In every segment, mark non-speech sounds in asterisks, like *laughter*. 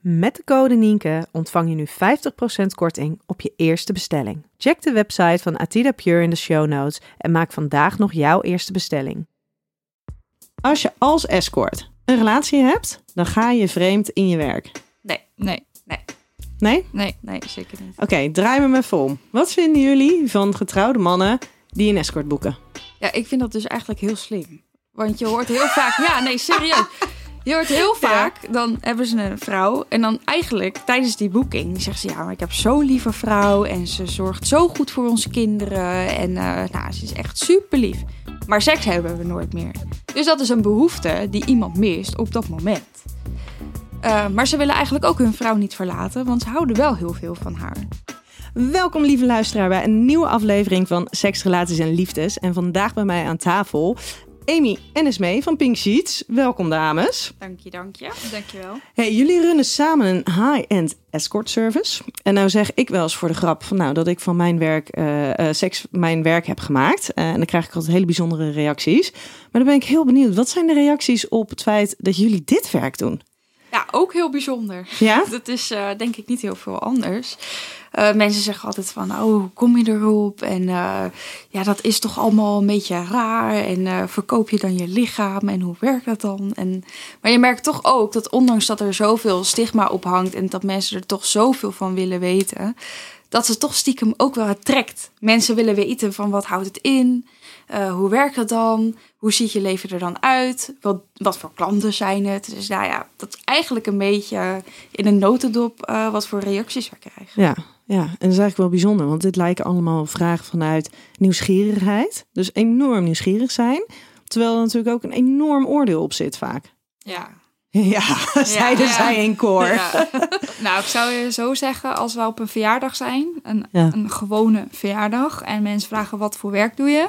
Met de code Nienke ontvang je nu 50% korting op je eerste bestelling. Check de website van Atida Pure in de show notes en maak vandaag nog jouw eerste bestelling. Als je als escort een relatie hebt, dan ga je vreemd in je werk. Nee, nee, nee. Nee? Nee, nee, zeker niet. Oké, draai me maar vol. Wat vinden jullie van getrouwde mannen die een escort boeken? Ja, ik vind dat dus eigenlijk heel slim. Want je hoort heel vaak... Ja, nee, serieus. *laughs* Je hoort heel vaak, dan hebben ze een vrouw. En dan eigenlijk tijdens die boeking zeggen ze... Ja, maar ik heb zo'n lieve vrouw. En ze zorgt zo goed voor onze kinderen. En uh, nou, ze is echt super lief. Maar seks hebben we nooit meer. Dus dat is een behoefte die iemand mist op dat moment. Uh, maar ze willen eigenlijk ook hun vrouw niet verlaten. Want ze houden wel heel veel van haar. Welkom lieve luisteraar bij een nieuwe aflevering van Seks, Relaties en Liefdes. En vandaag bij mij aan tafel Amy en Esmee van Pink Sheets. Welkom dames. Dank je, dank je. Dank je wel. Hey, jullie runnen samen een high-end escort service. En nou zeg ik wel eens voor de grap van nou dat ik van mijn werk uh, uh, seks mijn werk heb gemaakt. Uh, en dan krijg ik altijd hele bijzondere reacties. Maar dan ben ik heel benieuwd. Wat zijn de reacties op het feit dat jullie dit werk doen? Ja, ook heel bijzonder. Ja? Dat is denk ik niet heel veel anders. Uh, mensen zeggen altijd van, oh, hoe kom je erop? En uh, ja, dat is toch allemaal een beetje raar. En verkoop je dan je lichaam? En hoe werkt dat dan? En, maar je merkt toch ook dat ondanks dat er zoveel stigma op hangt... en dat mensen er toch zoveel van willen weten... dat ze toch stiekem ook wel het trekt. Mensen willen weten van, wat houdt het in? Hoe werkt het dan? Hoe ziet je leven er dan uit? Wat, wat voor klanten zijn het? Dus nou ja, dat is eigenlijk een beetje in een notendop wat voor reacties we krijgen. Ja, ja, en dat is eigenlijk wel bijzonder, want dit lijken allemaal vragen vanuit nieuwsgierigheid. Dus enorm nieuwsgierig zijn. Terwijl er natuurlijk ook een enorm oordeel op zit vaak. Ja. *laughs* Ja, zeiden ja, zij in koor. Ja. nou, ik zou je zo zeggen, als we op een verjaardag zijn, een, een gewone verjaardag, en mensen vragen wat voor werk doe je,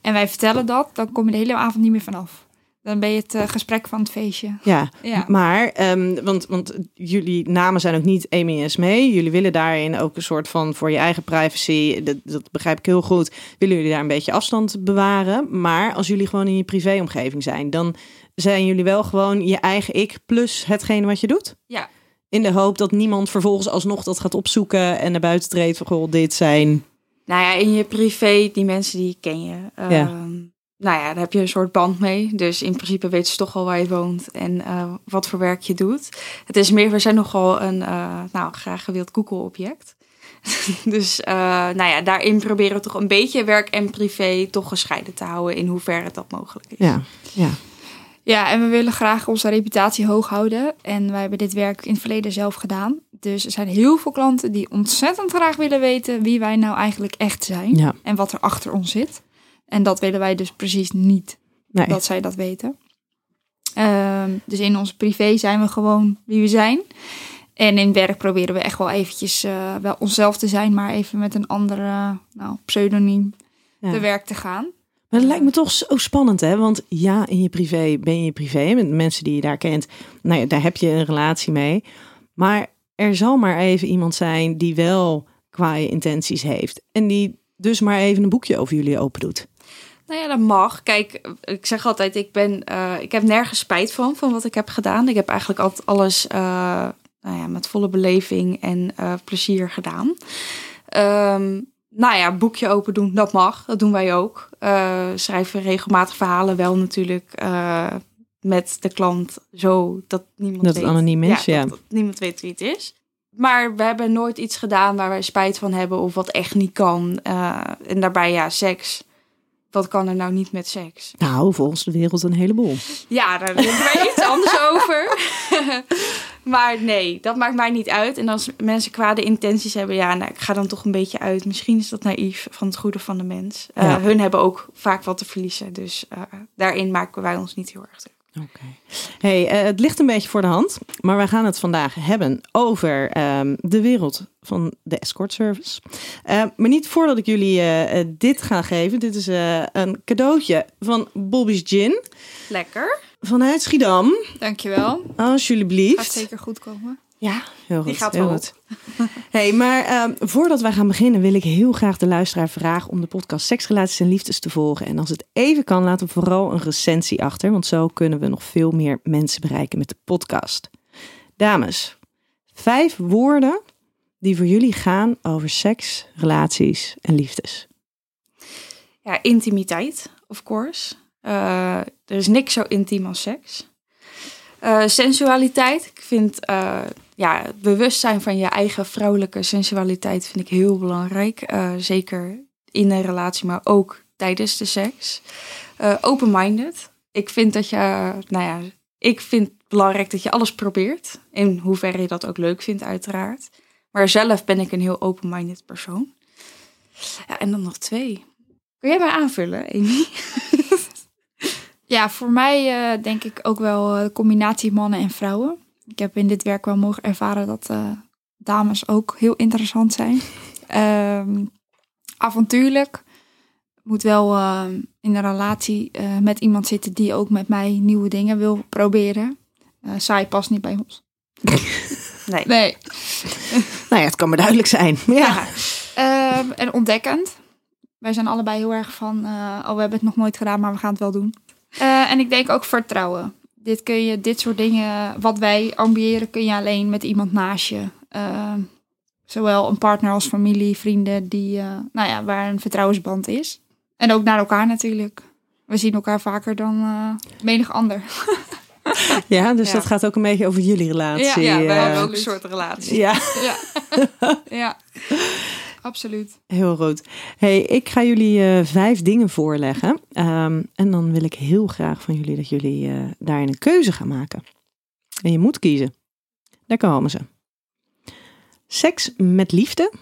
en wij vertellen dat, dan kom je de hele avond niet meer vanaf. Dan ben je het uh, gesprek van het feestje. Ja, ja. maar, um, want, want jullie namen zijn ook niet Amy en mee. Jullie willen daarin ook een soort van voor je eigen privacy, dat, dat begrijp ik heel goed, willen jullie daar een beetje afstand bewaren. Maar als jullie gewoon in je privéomgeving zijn, dan zijn jullie wel gewoon je eigen ik plus hetgene wat je doet? Ja. In de hoop dat niemand vervolgens alsnog dat gaat opzoeken en naar buiten treedt van, goh, dit zijn... Nou ja, in je privé, die mensen die ken je. Ja. Ehm, nou ja, daar heb je een soort band mee. Dus in principe weten ze toch al waar je woont en uh, wat voor werk je doet. Het is meer, we zijn nogal een uh, nou, graag gewild Google-object. *laughs* dus uh, nou ja, daarin proberen we toch een beetje werk en privé toch gescheiden te houden in hoeverre dat mogelijk is. Ja, ja. Ja, en we willen graag onze reputatie hoog houden. En wij hebben dit werk in het verleden zelf gedaan. Dus er zijn heel veel klanten die ontzettend graag willen weten wie wij nou eigenlijk echt zijn. Ja. En wat er achter ons zit. En dat willen wij dus precies niet, Nee. dat zij dat weten. Ehm, dus in ons privé zijn we gewoon wie we zijn. En in werk proberen we echt wel eventjes eh, wel onszelf te zijn, maar even met een andere nou, pseudoniem Ja. te werk te gaan. Maar dat lijkt me toch zo spannend, hè? Want ja, in je privé ben je privé met mensen die je daar kent. Nou ja, daar heb je een relatie mee. Maar er zal maar even iemand zijn die wel kwaaie intenties heeft. En die dus maar even een boekje over jullie open doet. Nou ja, dat mag. Kijk, ik zeg altijd, ik, ben, uh, ik heb nergens spijt van, van wat ik heb gedaan. Ik heb eigenlijk altijd alles uh, nou ja, met volle beleving en uh, plezier gedaan. Um, nou ja, boekje open doen, dat mag. Dat doen wij ook. schrijven regelmatig verhalen wel natuurlijk met de klant zo dat niemand Dat weet. het anoniem is, ja. Dat, dat niemand weet wie het is. Maar we hebben nooit iets gedaan waar wij spijt van hebben of wat echt niet kan. Eh, en daarbij ja, seks. Wat kan er nou niet met seks? Nou, volgens de wereld een heleboel. Ja, daar denken wij iets anders *laughs* over. *laughs* maar nee, dat maakt mij niet uit. En als mensen kwade intenties hebben, ja, nou, ik ga dan toch een beetje uit. Misschien is dat naïef van het goede van de mens. Eh, Ja. Hun hebben ook vaak wat te verliezen. Dus eh, daarin maken wij ons niet heel erg druk. Oké. Hey, eh, het ligt een beetje voor de hand, maar wij gaan het vandaag hebben over ehm, de wereld van de escort service. Eh, maar niet voordat ik jullie eh, eh, dit ga geven. Dit is een cadeautje van Bobby's Gin Lekker. vanuit Schiedam. Dankjewel. Alsjeblieft. Gaat zeker goed komen. Ja, heel goed. Die gaat heel wel goed. *laughs* hey, maar ehm, voordat wij gaan beginnen, wil ik heel graag de luisteraar vragen om de podcast Seks, Relaties en Liefdes te volgen. En als het even kan, laten we vooral een recensie achter, want zo kunnen we nog veel meer mensen bereiken met de podcast. Dames, vijf woorden die voor jullie gaan over seks, relaties en liefdes. Ja, intimiteit, of course. Eh, er is niks zo intiem als seks. Eh, sensualiteit. Ik vind eh, ja, bewustzijn van je eigen vrouwelijke sensualiteit vind ik heel belangrijk. Eh, zeker in een relatie, maar ook tijdens de seks. Eh, Open-minded. Ik vind dat je, nou ja, ik vind het belangrijk dat je alles probeert. In hoeverre je dat ook leuk vindt, uiteraard. Maar zelf ben ik een heel open-minded persoon. En dan nog twee. Kun jij mij aanvullen, Amy? *laughs* Ja, voor mij eh, denk ik ook wel de combinatie mannen en vrouwen. Ik heb in dit werk wel mogen ervaren dat eh, dames ook heel interessant zijn. *laughs* Ehm, avontuurlijk. Moet wel eh, in een relatie eh, met iemand zitten die ook met mij nieuwe dingen wil proberen. Eh saai past niet bij ons. *laughs* Nee. Nee. *laughs* Nou ja, het kan maar duidelijk zijn. Ja. Ehm, en ontdekkend. Wij zijn allebei heel erg van, oh we hebben het nog nooit gedaan, maar we gaan het wel doen. En ik denk ook vertrouwen. Dit kun je, dit soort dingen, wat wij ambiëren, kun je alleen met iemand naast je. Ehm, zowel een partner als familie, vrienden, die, eh, nou ja, waar een vertrouwensband is. En ook naar elkaar natuurlijk. We zien elkaar vaker dan eh, menig ander. *laughs* Ja, dus Ja. dat gaat ook een beetje over jullie relatie. Ja, Ja, wij eh, hebben ook een soort relatie. Ja. Ja, *laughs* ja. Absoluut. Heel goed. Hey, ik ga jullie eh, vijf dingen voorleggen. Ehm, en dan wil ik heel graag van jullie dat jullie eh, daarin een keuze gaan maken. En je moet kiezen. Daar komen ze. Seks met liefde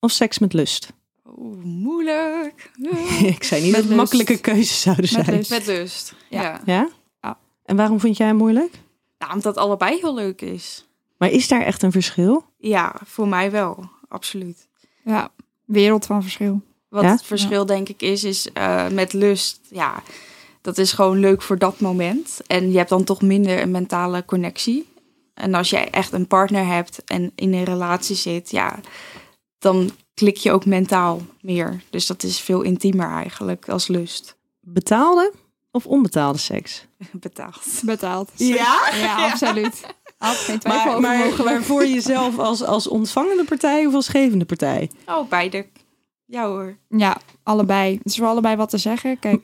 of seks met lust? Oeh, moeilijk. *laughs* ik zei niet Met dat het makkelijke keuzes zouden Met zijn. lust. Met lust. Ja. Ja. Ja? Ja. En waarom vind jij hem moeilijk? Nou, omdat allebei heel leuk is. Maar is daar echt een verschil? Ja, voor mij wel. Absoluut. Ja, wereld van verschil. Wat Ja? het verschil denk ik is, is eh, met lust, ja, dat is gewoon leuk voor dat moment. En je hebt dan toch minder een mentale connectie. En als jij echt een partner hebt en in een relatie zit, ja, dan klik je ook mentaal meer. Dus dat is veel intiemer eigenlijk als lust. Betaalde of onbetaalde seks? *laughs* Betaald. Betaald. Ja? Ja, absoluut. *laughs* Had geen twijfel Maar, over maar, mogelijk. maar voor jezelf als, als ontvangende partij of als gevende partij? Oh, beide. Ja hoor. Ja, allebei. Het is voor allebei wat te zeggen. Kijk,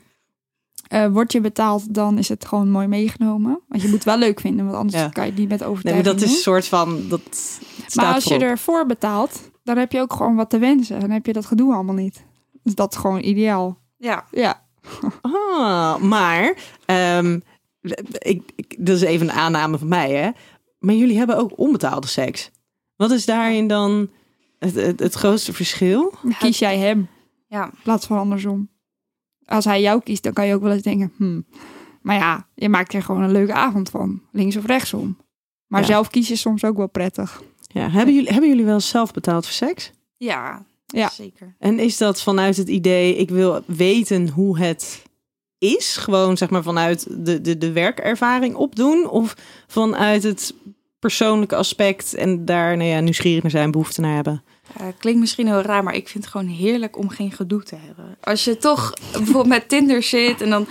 eh word je betaald, dan is het gewoon mooi meegenomen. Want je moet het wel leuk vinden, want anders Ja. kan je het niet met Nee, overtuiging maar dat is een soort van. Dat staat Maar als je ervoor betaalt, dan heb je ook gewoon wat te wensen. Dan heb je dat gedoe allemaal niet. Dus dat is gewoon ideaal. Ja. Ja. Ah, maar. ehm, ik, ik, dat is even een aanname van mij, hè? Maar jullie hebben ook onbetaalde seks. Wat is daarin dan het, het, het grootste verschil? Dan kies jij hem Ja. in plaats van andersom. Als hij jou kiest, dan kan je ook wel eens denken, hmm. Maar ja, je maakt er gewoon een leuke avond van. Links of rechtsom. Maar Ja. zelf kies je soms ook wel prettig. Ja, hebben, jullie, hebben jullie wel zelf betaald voor seks? Ja, Ja. zeker. En is dat vanuit het idee, ik wil weten hoe het is? Gewoon zeg maar vanuit de, de, de werkervaring opdoen? Of vanuit het persoonlijke aspect en daar nou ja, nieuwsgierig naar zijn, behoefte naar hebben? Klinkt misschien heel raar, maar ik vind het gewoon heerlijk om geen gedoe te hebben. Als je toch bijvoorbeeld met Tinder zit en dan,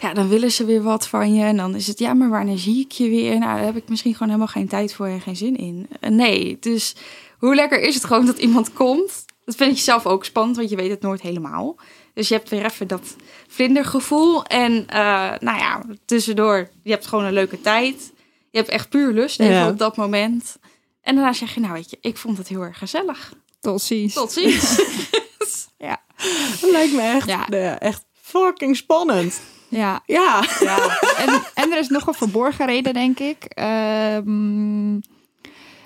ja, dan willen ze weer wat van je. En dan is het, ja, maar wanneer zie ik je weer? Nou, daar heb ik misschien gewoon helemaal geen tijd voor en geen zin in. Eh, Nee, dus hoe lekker is het gewoon dat iemand komt? Dat vind je zelf ook spannend, want je weet het nooit helemaal. Dus je hebt weer even dat vlindergevoel. En eh, nou ja, tussendoor, je hebt gewoon een leuke tijd. Je hebt echt puur lust even Ja. op dat moment. En daarna zeg je, nou weet je, ik vond het heel erg gezellig. Tot ziens. Tot ziens. *laughs* Dat lijkt me echt, Ja. eh, echt fucking spannend. Ja, Ja. ja. *laughs* En, en er is nog een verborgen reden, denk ik. Ehm,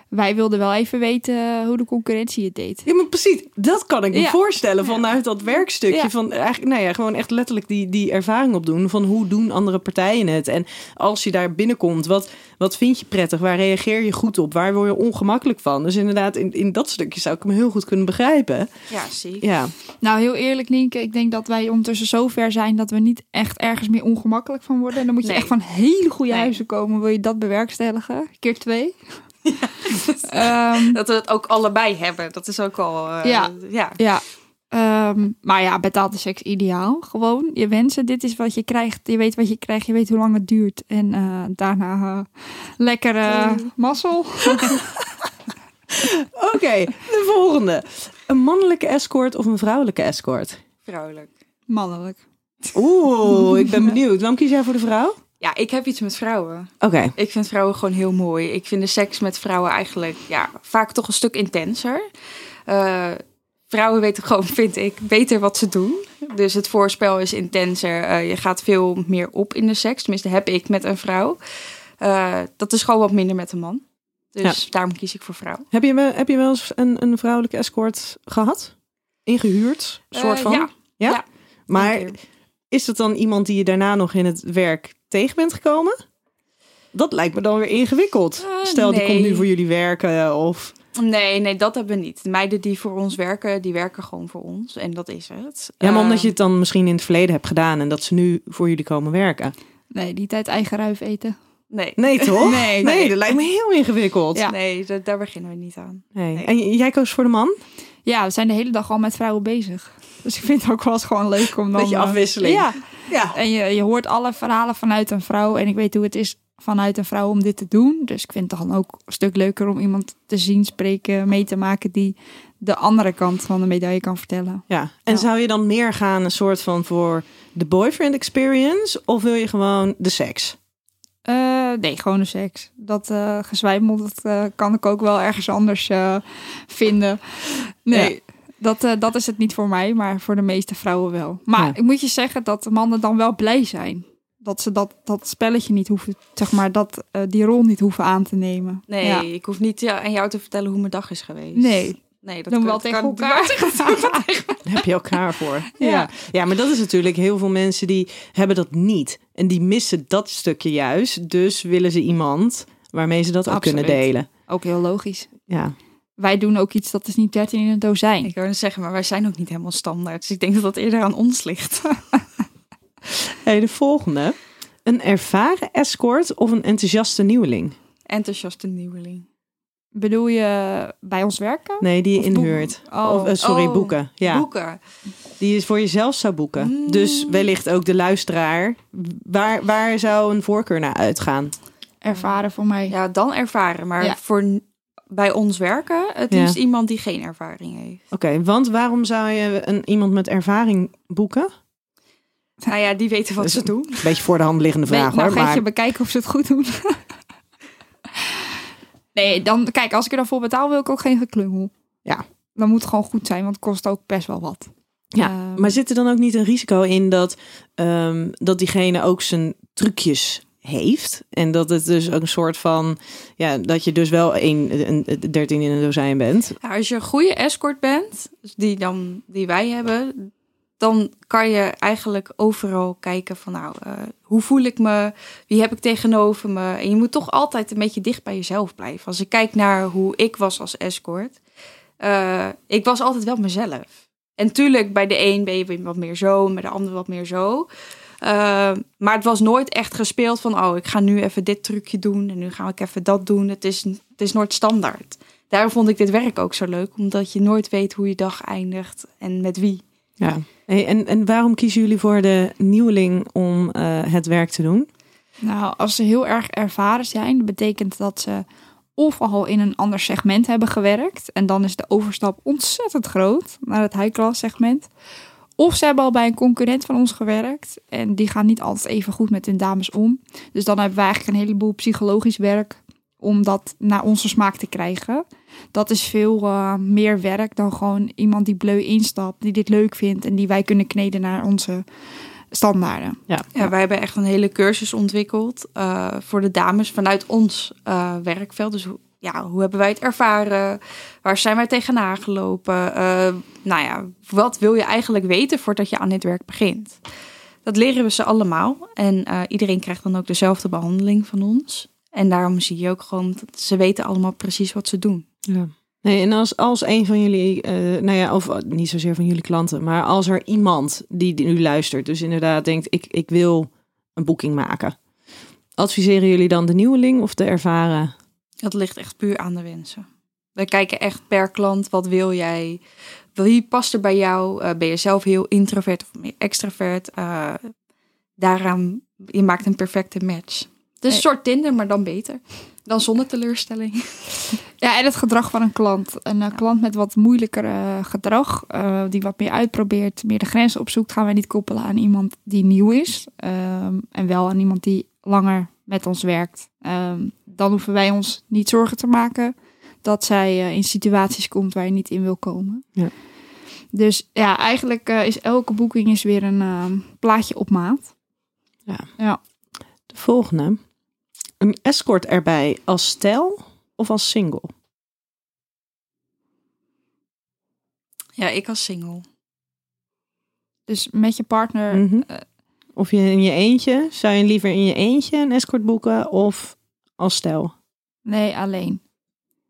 wij wilden wel even weten hoe de concurrentie het deed. Ja, maar precies. Dat kan ik me Ja. voorstellen vanuit dat werkstukje. Ja. Van eigenlijk, nou ja, gewoon echt letterlijk die, die ervaring opdoen. Van hoe doen andere partijen het? En als je daar binnenkomt, wat, wat vind je prettig? Waar reageer je goed op? Waar word je ongemakkelijk van? Dus inderdaad, in, in dat stukje zou ik hem heel goed kunnen begrijpen. Ja, zie. Ja, Nou, heel eerlijk, Nienke. Ik denk dat wij ondertussen zo ver zijn dat we niet echt ergens meer ongemakkelijk van worden. En dan moet je Nee. echt van hele goede Nee. huizen komen. Wil je dat bewerkstelligen? Keer twee. *laughs* Ehm, Dat we het ook allebei hebben. Dat is ook al... eh, Ja. ja. ja. Ehm, maar ja, betaalde seks ideaal. Gewoon je wensen. Dit is wat je krijgt. Je weet wat je krijgt. Je weet hoe lang het duurt. En eh, daarna lekker eh mazzel. *laughs* oké. de volgende. Een mannelijke escort of een vrouwelijke escort? Vrouwelijk. Mannelijk. Oeh, ik ben *laughs* benieuwd. Waarom kies jij voor de vrouw? Ja, ik heb iets met vrouwen. Oké. Ik vind vrouwen gewoon heel mooi. Ik vind de seks met vrouwen eigenlijk ja, vaak toch een stuk intenser. Eh, vrouwen weten gewoon, *laughs* vind ik, beter wat ze doen. Dus het voorspel is intenser. Eh, je gaat veel meer op in de seks. Tenminste, heb ik met een vrouw. Eh, dat is gewoon wat minder met een man. Dus daarom kies ik voor vrouw. Heb je, wel- heb je wel eens een, een vrouwelijke escort gehad? Ingehuurd? Soort van? ja. Ja? Ja. Maar is dat dan iemand die je daarna nog in het werk tegen bent gekomen? Dat lijkt me dan weer ingewikkeld. Eh, Stel, die komt nu voor jullie werken of... Nee, nee, dat hebben we niet. De meiden die voor ons werken, die werken gewoon voor ons. En dat is het. Ja, maar omdat je het dan misschien in het verleden hebt gedaan en dat ze nu voor jullie komen werken. Nee, die tijd eigen ruif eten. Nee, Nee, toch? *laughs* Nee, nee, dat lijkt me heel ingewikkeld. Ja. nee da- daar beginnen we niet aan. Nee. Nee. En j- jij koos voor de man? Ja, we zijn de hele dag al met vrouwen bezig. Dus ik vind het ook wel eens gewoon leuk om dan... Beetje eh, afwisseling. Ja, Ja. en je, je hoort alle verhalen vanuit een vrouw. En ik weet hoe het is vanuit een vrouw om dit te doen. Dus ik vind het dan ook een stuk leuker om iemand te zien, spreken, mee te maken... die de andere kant van de medaille kan vertellen. Ja. En Ja. zou je dan meer gaan een soort van voor de boyfriend experience of wil je gewoon de seks? Eh, nee, gewoon de seks. Dat gezwijmel, dat kan ik ook wel ergens anders vinden. Nee, dat, eh, dat is het niet voor mij, maar voor de meeste vrouwen wel. Maar Ja. ik moet je zeggen dat de mannen dan wel blij zijn. Dat ze dat, dat spelletje niet hoeven, zeg maar, dat, eh, die rol niet hoeven aan te nemen. Nee, Ja. ik hoef niet ja, aan jou te vertellen hoe mijn dag is geweest. Nee, nee dat doen we kan- wel tegen elkaar. *laughs* *laughs* Daar heb je elkaar voor. Ja. Ja. ja, maar dat is natuurlijk heel veel mensen die hebben dat niet. En die missen dat stukje juist. Dus willen ze iemand waarmee ze dat ook Absoluut. kunnen delen. Ook heel logisch. Ja. Wij doen ook iets dat is niet 13 in een dozijn. Ik net zeggen, maar wij zijn ook niet helemaal standaard. Dus ik denk dat dat eerder aan ons ligt. *laughs* Hey, de volgende. Een ervaren escort of een enthousiaste nieuweling? Enthousiaste nieuweling. Bedoel je bij ons werken? Nee, die je Of inhuurt. Oh. Of, eh, sorry, Oh, boeken. Ja, Boeken. die je voor jezelf zou boeken. Mm. Dus wellicht ook de luisteraar. Waar, waar zou een voorkeur naar uitgaan? Ervaren voor mij. Ja, dan ervaren. Maar Ja. voor bij ons werken, het Ja. liefst iemand die geen ervaring heeft. Oké, want waarom zou je een, iemand met ervaring boeken? Nou ja, die weten wat ze doen. Een beetje voor de hand liggende vraag Weet- nou, hoor. ga Maar je bekijken of ze het goed doen. nee, dan kijk, als ik er dan voor betaal, wil ik ook geen geklungel. Ja. Dan moet het gewoon goed zijn, want het kost ook best wel wat. Ja, Ehm, Maar zit er dan ook niet een risico in dat, ehm, dat diegene ook zijn trucjes heeft? En dat het dus een soort van, ja, dat je dus wel een, een, een 13 in een dozijn bent. Als je een goede escort bent, dus die, dan, die wij hebben, dan kan je eigenlijk overal kijken van nou, eh, hoe voel ik me? Wie heb ik tegenover me? En je moet toch altijd een beetje dicht bij jezelf blijven. Als ik kijk naar hoe ik was als escort, eh, ik was altijd wel mezelf. En tuurlijk, bij de een ben je wat meer zo, bij de ander wat meer zo. Eh, maar het was nooit echt gespeeld van, oh, ik ga nu even dit trucje doen en nu ga ik even dat doen. Het is, het is nooit standaard. Daarom vond ik dit werk ook zo leuk, omdat je nooit weet hoe je dag eindigt en met wie. Ja. Hey, en, en waarom kiezen jullie voor de nieuweling om eh, het werk te doen? Nou, als ze heel erg ervaren zijn, dat betekent dat ze of al in een ander segment hebben gewerkt. En dan is de overstap ontzettend groot naar het high-class segment. Of ze hebben al bij een concurrent van ons gewerkt. En die gaan niet altijd even goed met hun dames om. Dus dan hebben we eigenlijk een heleboel psychologisch werk om dat naar onze smaak te krijgen. Dat is veel eh, meer werk dan gewoon iemand die bleu instapt, die dit leuk vindt en die wij kunnen kneden naar onze standaarden. Ja. Ja, wij hebben echt een hele cursus ontwikkeld eh, voor de dames vanuit ons eh, werkveld. Dus hoe, ja, hoe hebben wij het ervaren? Waar zijn wij tegenaan gelopen? Eh, nou ja, wat wil je eigenlijk weten voordat je aan dit werk begint? Dat leren we ze allemaal. En eh, iedereen krijgt dan ook dezelfde behandeling van ons. En daarom zie je ook gewoon, dat ze weten allemaal precies wat ze doen. Ja. Nee, en als, als een van jullie, eh, nou ja, of niet zozeer van jullie klanten, maar als er iemand die nu luistert, dus inderdaad denkt, ik, ik wil een boeking maken. Adviseren jullie dan de nieuweling of de ervaren? Dat ligt echt puur aan de wensen. We kijken echt per klant, wat wil jij? Wie past er bij jou? Eh, ben je zelf heel introvert of meer extravert? Eh, daaraan, je maakt een perfecte match. Is een soort Tinder, maar dan beter. Dan zonder teleurstelling. *laughs* Ja, en het gedrag van een klant. Een eh, klant met wat moeilijker eh, gedrag, eh, die wat meer uitprobeert, meer de grenzen opzoekt, gaan wij niet koppelen aan iemand die nieuw is. Ehm, en wel aan iemand die langer met ons werkt. Ehm, dan hoeven wij ons niet zorgen te maken dat zij eh, in situaties komt waar je niet in wil komen. Ja. Dus ja, eigenlijk eh, is elke boeking is weer een ehm, plaatje op maat. De volgende. Een escort erbij als stijl of als single? Ja, ik als single. Dus met je partner. Mhm. eh, Of je in je eentje, zou je liever in je eentje een escort boeken of als stijl? nee, alleen.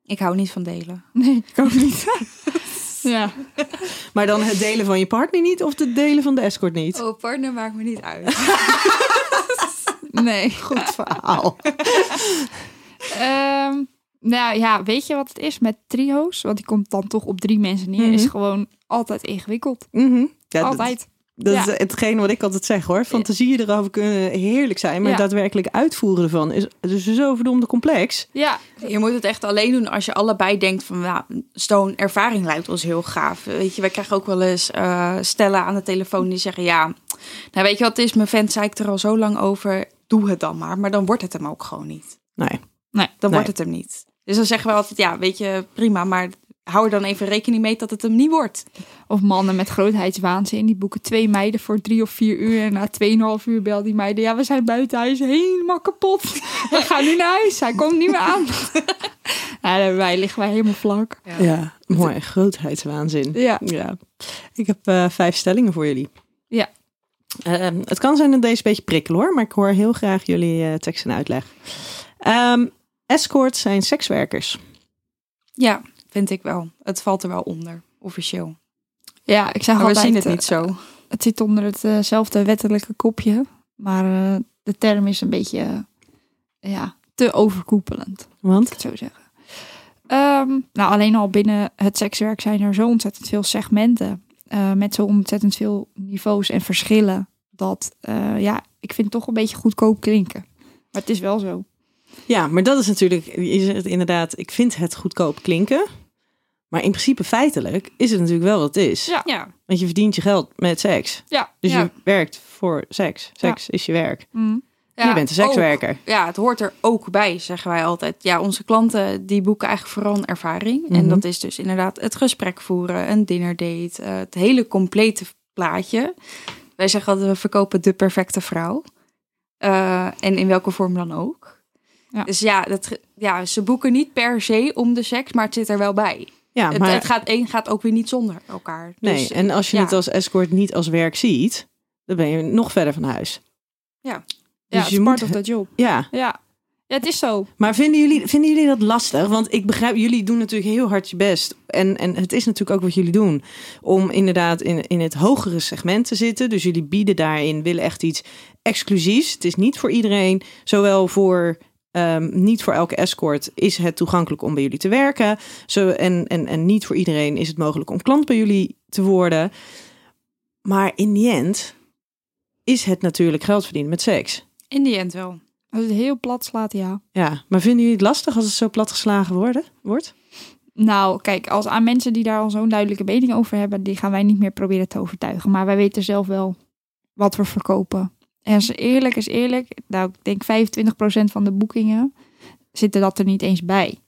Ik hou niet van delen. *laughs* Nee, ik ook niet. *laughs* ja. Maar dan het delen van je partner niet of het delen van de escort niet? Oh, partner maakt me niet uit. *laughs* Nee. Goed verhaal. Ehm, nou ja, weet je wat het is met trio's? Want die komt dan toch op drie mensen neer. Is Mhm. gewoon altijd ingewikkeld. Mhm. Ja, dat- altijd. Dat Ja. is hetgeen wat ik altijd zeg hoor. Fantasieën erover kunnen heerlijk zijn. Maar Ja. daadwerkelijk uitvoeren ervan is dus zo verdomde complex. Ja, Je moet het echt alleen doen als je allebei denkt van, nou, zo'n ervaring lijkt ons heel gaaf. Weet je, wij krijgen ook wel eens eh, stellen aan de telefoon die zeggen, ja, nou weet je wat het is, mijn vent zei ik er al zo lang over, doe het dan maar. Maar dan wordt het hem ook gewoon niet. Nee. Dan Nee. wordt het hem niet. Dus dan zeggen we altijd, ja, weet je, prima, maar hou er dan even rekening mee dat het hem niet wordt. of mannen met grootheidswaanzin. Die boeken twee meiden voor drie of vier uur. En na tweeënhalf uur bel die meiden. Ja, we zijn buiten huis helemaal kapot. *laughs* We gaan nu naar huis. Hij komt niet meer aan. *laughs* nou, wij liggen wij helemaal vlak. Ja, mooi. Grootheidswaanzin. Ja. Ja. Ik heb eh, vijf stellingen voor jullie. Ja. Ehm, het kan zijn dat deze een beetje prikkelen hoor, maar ik hoor heel graag jullie eh, tekst en uitleg. Ehm, escorts zijn sekswerkers. Ja, vind ik wel. Het valt er wel onder, officieel. Ja, ik zeg Maar we altijd... zien het eh, niet zo. Het zit onder hetzelfde wettelijke kopje. Maar eh, de term is een beetje eh, ja, te overkoepelend. Want? zo zeggen. Ehm, nou, alleen al binnen het sekswerk zijn er zo ontzettend veel segmenten. eh, met zo ontzettend veel niveaus en verschillen. Dat, eh, ja, ik vind het toch een beetje goedkoop klinken. Maar het is wel zo. Ja, maar dat is natuurlijk, je zegt inderdaad, ik vind het goedkoop klinken. Maar in principe feitelijk is het natuurlijk wel wat het is. Ja. Ja, Want je verdient je geld met seks. Ja. Dus Ja. je werkt voor seks. Seks is je werk. Mm. ja je bent een sekswerker. ook. Ja, het hoort er ook bij, zeggen wij altijd. Ja, onze klanten die boeken eigenlijk vooral een ervaring. Mhm. En dat is dus inderdaad het gesprek voeren, een dinnerdate, eh, het hele complete plaatje. Wij zeggen altijd, we verkopen de perfecte vrouw. Eh, en in welke vorm dan ook. Ja. Dus ja, dat, ja, ze boeken niet per se om de seks, maar het zit er wel bij. Ja, Het, maar het gaat, één gaat ook weer niet zonder elkaar. nee. Dus, en als je ja. het als escort niet als werk ziet, dan ben je nog verder van huis. Ja, Dus je part moet- of the job. Ja, Ja. ja, het is zo. maar vinden jullie, vinden jullie dat lastig? Want ik begrijp, jullie doen natuurlijk heel hard je best. En, en het is natuurlijk ook wat jullie doen. Om inderdaad in, in het hogere segment te zitten. Dus jullie bieden daarin, willen echt iets exclusiefs. Het is niet voor iedereen. Zowel voor, ehm, niet voor elke escort is het toegankelijk om bij jullie te werken. Zo, en, en, en niet voor iedereen is het mogelijk om klant bij jullie te worden. Maar in die end is het natuurlijk geld verdienen met seks. In die end wel. Als het heel plat slaat, ja. Ja, maar vinden jullie het lastig als het zo platgeslagen worden, wordt? Nou, kijk, als aan mensen die daar al zo'n duidelijke mening over hebben, die gaan wij niet meer proberen te overtuigen. Maar wij weten zelf wel wat we verkopen. En als eerlijk is eerlijk, nou, ik denk 25% van de boekingen zitten dat er niet eens bij.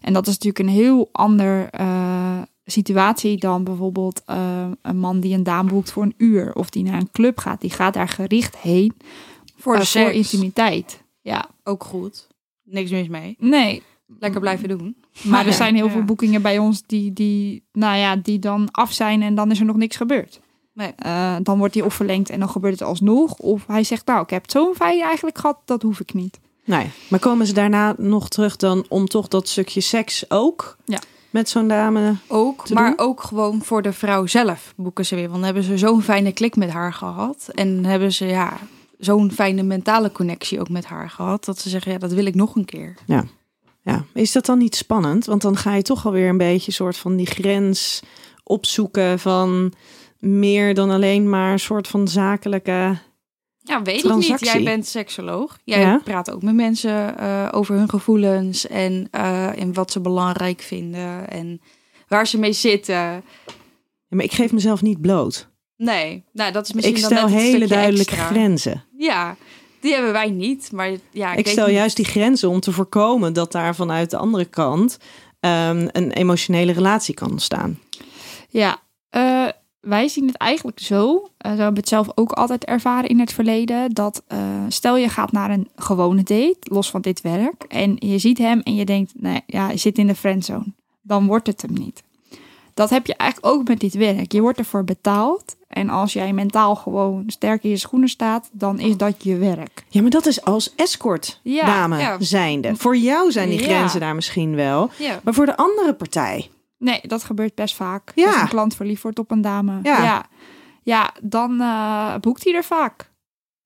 En dat is natuurlijk een heel ander eh, situatie dan bijvoorbeeld eh, een man die een dame boekt voor een uur. Of die naar een club gaat. Die gaat daar gericht heen Voor de eh, voor intimiteit. Ja, Ook goed. Niks mis mee. nee. Lekker blijven doen. *laughs* Maar er zijn heel Ja. veel boekingen bij ons die, die, nou ja, die dan af zijn en dan is er nog niks gebeurd. Nee. Eh, dan wordt die of verlengd en dan gebeurt het alsnog. Of hij zegt, nou, ik heb zo'n fijn eigenlijk gehad, dat hoef ik niet. Nee, maar komen ze daarna nog terug dan om toch dat stukje seks ook Ja. met zo'n dame? Ook, te maar doen? ook gewoon voor de vrouw zelf boeken ze weer. Want dan hebben ze zo'n fijne klik met haar gehad. En hebben ze ja, zo'n fijne mentale connectie ook met haar gehad. Dat ze zeggen, ja, dat wil ik nog een keer. Ja, is dat dan niet spannend? Want dan ga je toch alweer een beetje soort van die grens opzoeken van meer dan alleen maar een soort van zakelijke. Ja, weet ik niet. Jij bent seksoloog. Jij Ja. praat ook met mensen eh, over hun gevoelens en, en wat ze belangrijk vinden en waar ze mee zitten. Ja, maar ik geef mezelf niet bloot. Nee, nou dat is misschien Ik dan stel net hele duidelijke extra. grenzen. Ja, die hebben wij niet. Maar ja, ik, Ik stel niet. juist die grenzen om te voorkomen dat daar vanuit de andere kant ehm, een emotionele relatie kan ontstaan. Ja, wij zien het eigenlijk zo. eh, we hebben het zelf ook altijd ervaren in het verleden. Dat eh, stel je gaat naar een gewone date, los van dit werk. En je ziet hem en je denkt, nee, ja, hij zit in de friendzone. Dan wordt het hem niet. Dat heb je eigenlijk ook met dit werk. Je wordt ervoor betaald. En als jij mentaal gewoon sterk in je schoenen staat, dan is dat je werk. Ja, maar dat is als escort Ja, dame ja. zijnde. Voor jou zijn die Ja. grenzen daar misschien wel. Maar voor de andere partij. Nee, dat gebeurt best vaak. Ja. Als een klant verliefd wordt op een dame. Ja. ja. Ja, dan eh, boekt hij er vaak.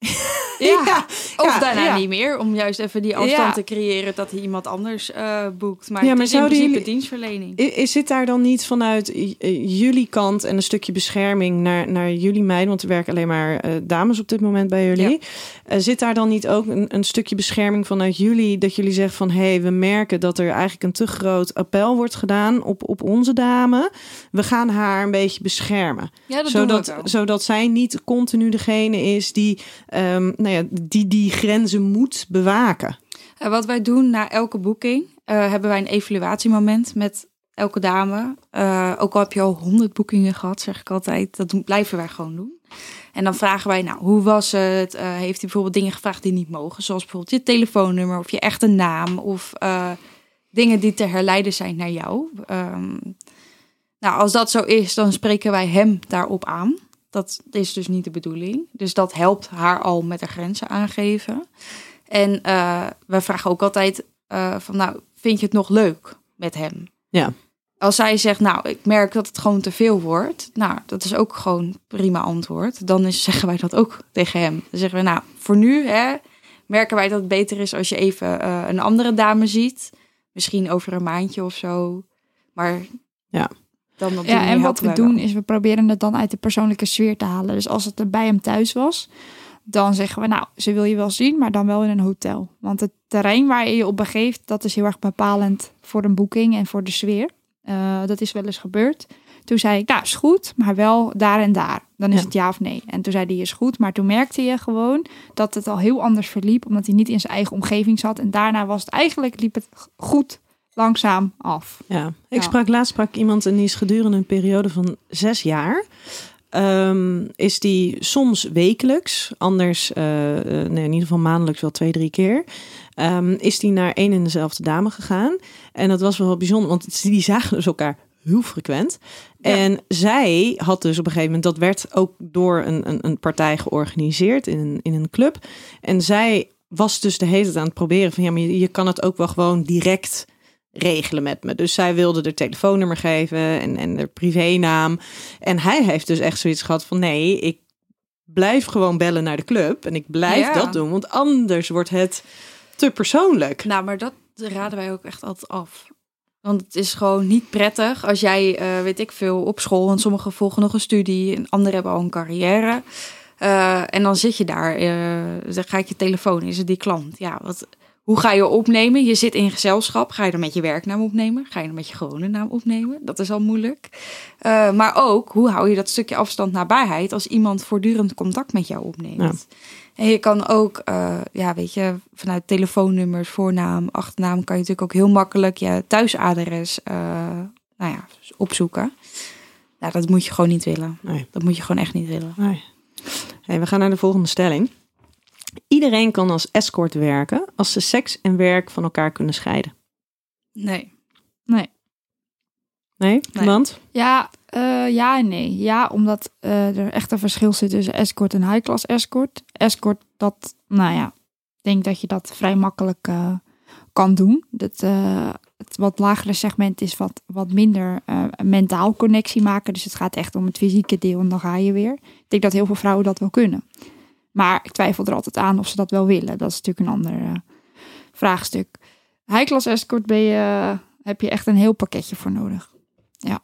*laughs* Ja. Of Ja, daarna ja. niet meer, om juist even die afstand te creëren dat hij iemand anders eh, boekt. Maar, Ja, het maar is in principe jullie- dienstverlening. Is zit daar dan niet vanuit eh, jullie kant en een stukje bescherming naar, naar jullie meiden, want er werken alleen maar eh, dames op dit moment bij jullie. Zit daar dan niet ook een, een stukje bescherming vanuit jullie, dat jullie zeggen van hé, hey, we merken dat er eigenlijk een te groot appel wordt gedaan op, op onze dame. We gaan haar een beetje beschermen. Ja, dat zodat, doen we wel. zodat zij niet continu degene is die, ehm, nou ja, die die grenzen moet bewaken. En wat wij doen na elke boeking, eh, hebben wij een evaluatiemoment met elke dame. Eh, ook al heb je al honderd boekingen gehad, zeg ik altijd, dat doen, blijven wij gewoon doen. En dan vragen wij, nou, hoe was het? Eh, heeft hij bijvoorbeeld dingen gevraagd die niet mogen? Zoals bijvoorbeeld je telefoonnummer of je echte naam of eh, dingen die te herleiden zijn naar jou. Ehm, nou, als dat zo is, dan spreken wij hem daarop aan. Dat is dus niet de bedoeling. Dus dat helpt haar al met de grenzen aangeven. En eh we vragen ook altijd eh, van, nou, vind je het nog leuk met hem? Ja. Als zij zegt, nou, ik merk dat het gewoon te veel wordt. Nou, dat is ook gewoon prima antwoord. Dan is, zeggen wij dat ook tegen hem. Dan zeggen we, nou, voor nu hè, merken wij dat het beter is als je even eh, een andere dame ziet. Misschien over een maandje of zo. Maar Ja. Dan op die Ja, en wat we doen is we proberen het dan uit de persoonlijke sfeer te halen. Dus als het er bij hem thuis was, dan zeggen we nou, ze wil je wel zien, maar dan wel in een hotel. Want het terrein waar je je op begeeft, dat is heel erg bepalend voor een boeking en voor de sfeer. Eh, dat is wel eens gebeurd. Toen zei ik, nou is goed, maar wel daar en daar. Dan is Ja. het ja of nee. En toen zei hij, is goed. Maar toen merkte je gewoon dat het al heel anders verliep, omdat hij niet in zijn eigen omgeving zat. En daarna was het eigenlijk, liep het goed, langzaam af. Ja, ik Ja. sprak laatst sprak iemand en die is gedurende een periode van zes jaar. ehm, is die soms wekelijks, anders nee, in ieder geval maandelijks wel twee, drie keer. ehm, is die naar één en dezelfde dame gegaan. En dat was wel bijzonder, want die zagen dus elkaar heel frequent. Ja. En zij had dus op een gegeven moment, dat werd ook door een, een, een partij georganiseerd in een, in een club. En zij was dus de hele tijd aan het proberen van ja, maar je, je kan het ook wel gewoon direct regelen met me. Dus zij wilde de telefoonnummer geven en, en de privénaam. En hij heeft dus echt zoiets gehad van nee, ik blijf gewoon bellen naar de club en ik blijf Ja. dat doen, want anders wordt het te persoonlijk. Nou, maar dat raden wij ook echt altijd af. Want het is gewoon niet prettig als jij, eh, weet ik veel, op school... en sommigen volgen nog een studie en anderen hebben al een carrière... Eh, en dan zit je daar, eh, dan ga ik je telefoon, is het die klant? Ja, wat, hoe ga je opnemen? Je zit in gezelschap. Ga je dan met je werknaam opnemen? Ga je dan met je gewone naam opnemen? Dat is al moeilijk. Uh, maar ook, hoe hou je dat stukje afstand nabijheid als iemand voortdurend contact met jou opneemt? En je kan ook, uh, ja, weet je, vanuit telefoonnummers, voornaam, achternaam, kan je natuurlijk ook heel makkelijk je thuisadres uh, nou ja, opzoeken. Nou, dat moet je gewoon niet willen. Nee. Dat moet je gewoon echt niet willen. Nee. Hey, we gaan naar de volgende stelling. Iedereen kan als escort werken als ze seks en werk van elkaar kunnen scheiden. Nee. Nee. Nee? Nee. Want? Ja, eh, ja en nee. Ja, omdat eh, er echt een verschil zit tussen escort en high-class escort. Escort, dat, nou ja, ik denk dat je dat vrij makkelijk eh, kan doen. Dat, het wat lagere segment is wat, wat minder mentaal connectie maken. Dus het gaat echt om het fysieke deel en dan ga je weer. Ik denk dat heel veel vrouwen dat wel kunnen. Maar ik twijfel er altijd aan of ze dat wel willen. Dat is natuurlijk een ander eh, vraagstuk. High-class escort ben je, heb je echt een heel pakketje voor nodig. Ja.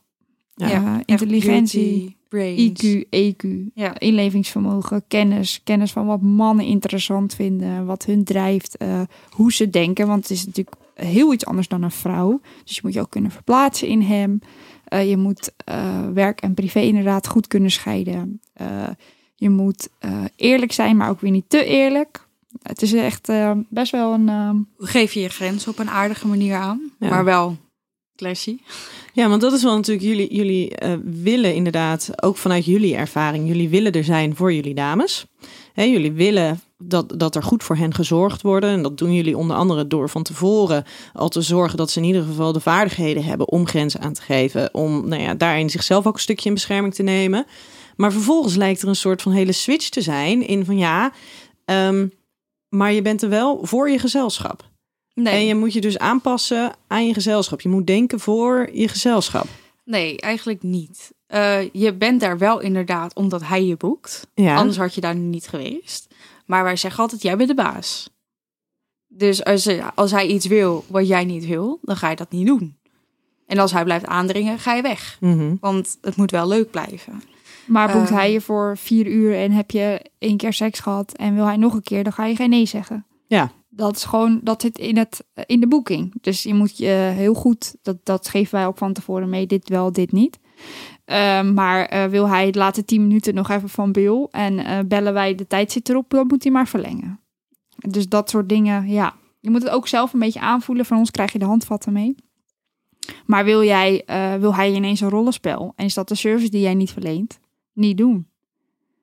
Ja, Eh, intelligentie, beauty. IQ, EQ, Ja. inlevingsvermogen, kennis. Kennis van wat mannen interessant vinden, wat hun drijft, eh, hoe ze denken. Want het is natuurlijk heel iets anders dan een vrouw. Dus je moet je ook kunnen verplaatsen in hem. Je moet werk en privé inderdaad goed kunnen scheiden. Je moet eh, eerlijk zijn, maar ook weer niet te eerlijk. Het is echt eh, best wel een... eh, geef je je grens op een aardige manier aan? Ja. Maar wel classy. Ja, want dat is wel natuurlijk, jullie, jullie eh, willen inderdaad, ook vanuit jullie ervaring, jullie willen er zijn voor jullie dames. Hè, jullie willen dat, dat er goed voor hen gezorgd worden. En dat doen jullie onder andere door van tevoren al te zorgen dat ze in ieder geval de vaardigheden hebben om grenzen aan te geven. Om nou ja, daarin zichzelf ook een stukje in bescherming te nemen. Maar vervolgens lijkt er een soort van hele switch te zijn in van ja, ehm, maar je bent er wel voor je gezelschap. Nee, En je moet je dus aanpassen aan je gezelschap. Je moet denken voor je gezelschap. nee eigenlijk niet. Eh, je bent daar wel inderdaad omdat hij je boekt. Ja. Anders had je daar niet geweest. Maar wij zeggen altijd, jij bent de baas. Dus als, als hij iets wil wat jij niet wil, dan ga je dat niet doen. En als hij blijft aandringen, ga je weg. Mhm. Want het moet wel leuk blijven. Maar boekt Eh. hij je voor vier uur en heb je één keer seks gehad en wil hij nog een keer, dan ga je geen nee zeggen. Ja. Dat is gewoon, dat zit in, het, in de boeking. Dus je moet je heel goed, dat, dat geven wij ook van tevoren mee, dit wel, dit niet. Ehm, maar eh, wil hij de laatste tien minuten nog even van Bill en eh, bellen wij de tijd zit erop, dan moet hij maar verlengen. Dus dat soort dingen, ja. Je moet het ook zelf een beetje aanvoelen. Van ons krijg je de handvatten mee. Maar wil, jij, eh, wil hij ineens een rollenspel en is dat de service die jij niet verleent? Niet doen.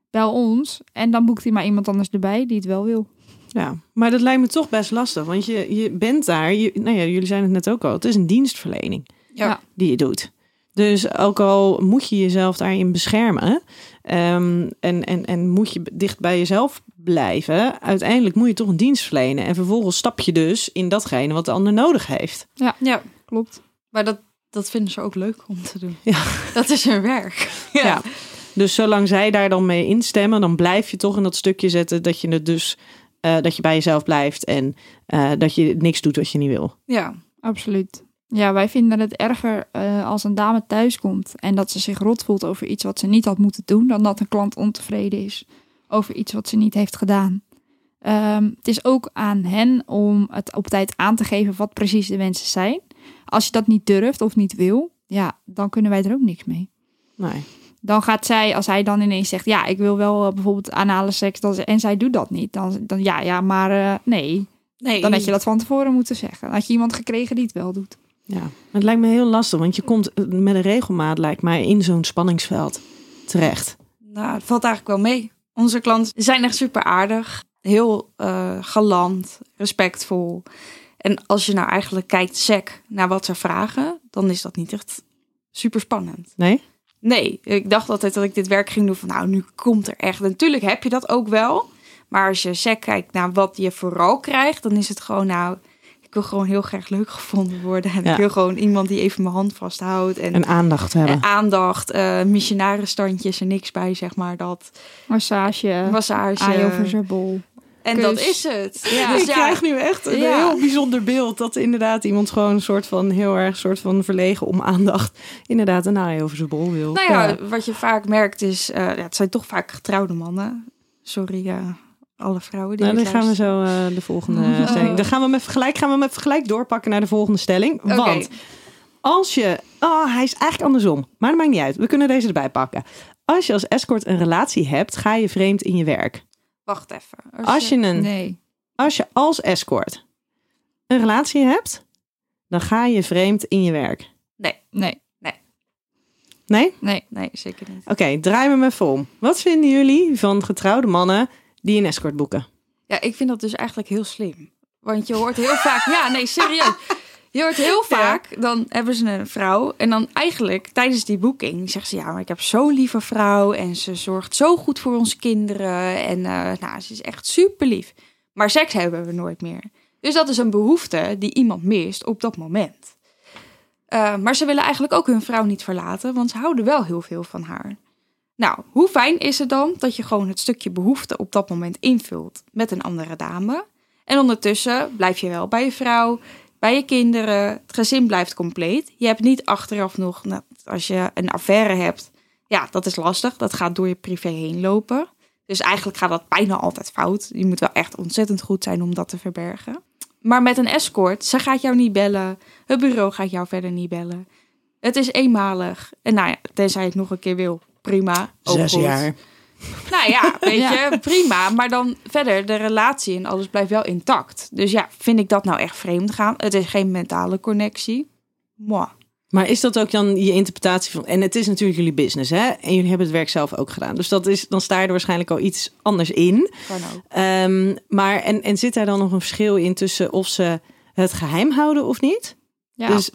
Bel ons en dan boekt hij maar iemand anders erbij die het wel wil. Ja, maar dat lijkt me toch best lastig. Want je, je bent daar, je, nou ja, jullie zijn het net ook al, het is een dienstverlening Ja. die je doet. Dus ook al moet je jezelf daarin beschermen ehm, en, en, en moet je dicht bij jezelf blijven, uiteindelijk moet je toch een dienst verlenen. En vervolgens stap je dus in datgene wat de ander nodig heeft. Ja, Klopt. maar dat, dat vinden ze ook leuk om te doen. Ja. Dat is hun werk. Ja. Dus zolang zij daar dan mee instemmen, dan blijf je toch in dat stukje zetten dat je het dus eh, dat je bij jezelf blijft en eh, dat je niks doet wat je niet wil. ja. Absoluut. Ja, wij vinden het erger eh, als een dame thuis komt en dat ze zich rot voelt over iets wat ze niet had moeten doen, dan dat een klant ontevreden is over iets wat ze niet heeft gedaan. Ehm, het is ook aan hen om het op tijd aan te geven wat precies de wensen zijn. Als je dat niet durft of niet wil, ja, dan kunnen wij er ook niks mee. Nee. Dan gaat zij, als hij dan ineens zegt, ja, ik wil wel eh, bijvoorbeeld anale seks, dan, en zij doet dat niet, dan, dan ja, ja, maar eh, nee, Nee, dan had je dat van tevoren moeten zeggen. Dan had je iemand gekregen die het wel doet. Ja, maar het lijkt me heel lastig, want je komt eh, met een regelmaat, lijkt mij, in zo'n spanningsveld terecht. Nou, het valt eigenlijk wel mee. Onze klanten zijn echt super aardig. Heel eh, galant, respectvol. En als je nou eigenlijk kijkt, sec, naar wat ze vragen, dan is dat niet echt super spannend. Nee? Nee, ik dacht altijd dat ik dit werk ging doen van nou, nu komt er echt. En natuurlijk heb je dat ook wel. Maar als je sec kijkt naar wat je vooral krijgt, dan is het gewoon nou, ik wil gewoon heel graag leuk gevonden worden. En Ja. ik wil gewoon iemand die even mijn hand vasthoudt. En, En aandacht hebben. en aandacht, eh missionarenstandjes en niks bij, zeg maar. Dat Massage, massage. zijn bol. En kus. dat is het. *laughs* Ja. Dus ik krijg nu echt een Ja. heel bijzonder beeld dat inderdaad iemand gewoon een soort van heel erg soort van verlegen om aandacht inderdaad een naai over zijn bol wil. Nou ja, wat je vaak merkt is, ja, het zijn toch vaak getrouwde mannen. Sorry, eh, alle vrouwen die Nou, dan gaan we zo eh, de volgende stelling. Dan gaan we hem even gelijk, gaan we hem even gelijk doorpakken naar de volgende stelling. Want als je. Oh, hij is eigenlijk andersom. Maar dat maakt niet uit. We kunnen deze erbij pakken. Als je als escort een relatie hebt, ga je vreemd in je werk. Wacht even. Als je een Nee. als je als escort een relatie hebt, dan ga je vreemd in je werk. Nee. Nee? Nee. Nee, zeker niet. Oké, draai me me even om. Wat vinden jullie van getrouwde mannen die een escort boeken? Ja, ik vind dat dus eigenlijk heel slim. Want je hoort heel vaak... Ja, nee, serieus. Je hoort heel *laughs* vaak, dan hebben ze een vrouw. En dan eigenlijk tijdens die boeking zegt ze... Ja, maar ik heb zo'n lieve vrouw. En ze zorgt zo goed voor onze kinderen. En eh, nou, ze is echt super lief. Maar seks hebben we nooit meer. Dus dat is een behoefte die iemand mist op dat moment. Eh, maar ze willen eigenlijk ook hun vrouw niet verlaten. Want ze houden wel heel veel van haar. Nou, hoe fijn is het dan dat je gewoon het stukje behoefte op dat moment invult met een andere dame? En ondertussen blijf je wel bij je vrouw, bij je kinderen. Het gezin blijft compleet. Je hebt niet achteraf nog, nou, als je een affaire hebt, ja, dat is lastig. Dat gaat door je privé heen lopen. Dus eigenlijk gaat dat bijna altijd fout. Je moet wel echt ontzettend goed zijn om dat te verbergen. Maar met een escort, ze gaat jou niet bellen. Het bureau gaat jou verder niet bellen. Het is eenmalig. En nou ja, tenzij je het nog een keer wil, prima. ook Zes goed. jaar. Nou ja, *laughs* weet Ja. je, prima. Maar dan verder, de relatie en alles blijft wel intact. Dus ja, vind ik dat nou echt vreemd gaan? Het is geen mentale connectie. Moi. Maar is dat ook dan je interpretatie van... En het is natuurlijk jullie business, hè? En jullie hebben het werk zelf ook gedaan. Dus dat is, dan sta je er waarschijnlijk al iets anders in. Kan ook. Ehm, maar en, en zit daar dan nog een verschil in tussen of ze het geheim houden of niet? Ja. Dus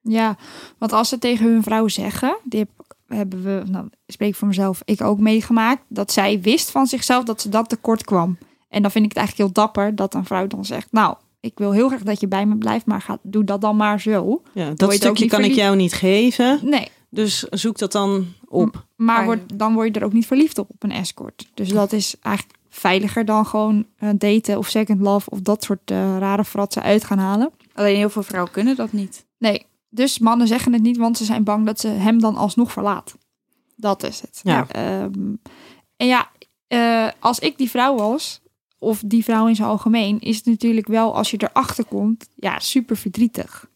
Ja, want als ze tegen hun vrouw zeggen, die heb, hebben we, nou, ik spreek voor mezelf, ik ook meegemaakt, dat zij wist van zichzelf dat ze dat tekort kwam. En dan vind ik het eigenlijk heel dapper dat een vrouw dan zegt, nou, ik wil heel graag dat je bij me blijft, maar ga, doe dat dan maar zo. ja, dat ook stukje kan ik jou niet geven. Nee, Dus zoek dat dan op. maar Ah, word, dan word je er ook niet verliefd op, op een escort. Dus dat is eigenlijk veiliger dan gewoon eh, daten of second love of dat soort eh, rare fratsen uit gaan halen. Alleen heel veel vrouwen kunnen dat niet. Nee, dus mannen zeggen het niet, want ze zijn bang dat ze hem dan alsnog verlaat. Dat is het. Ja. Ehm, en ja, eh, als ik die vrouw was, of die vrouw in zijn algemeen, is het natuurlijk wel als je erachter komt, ja, super verdrietig.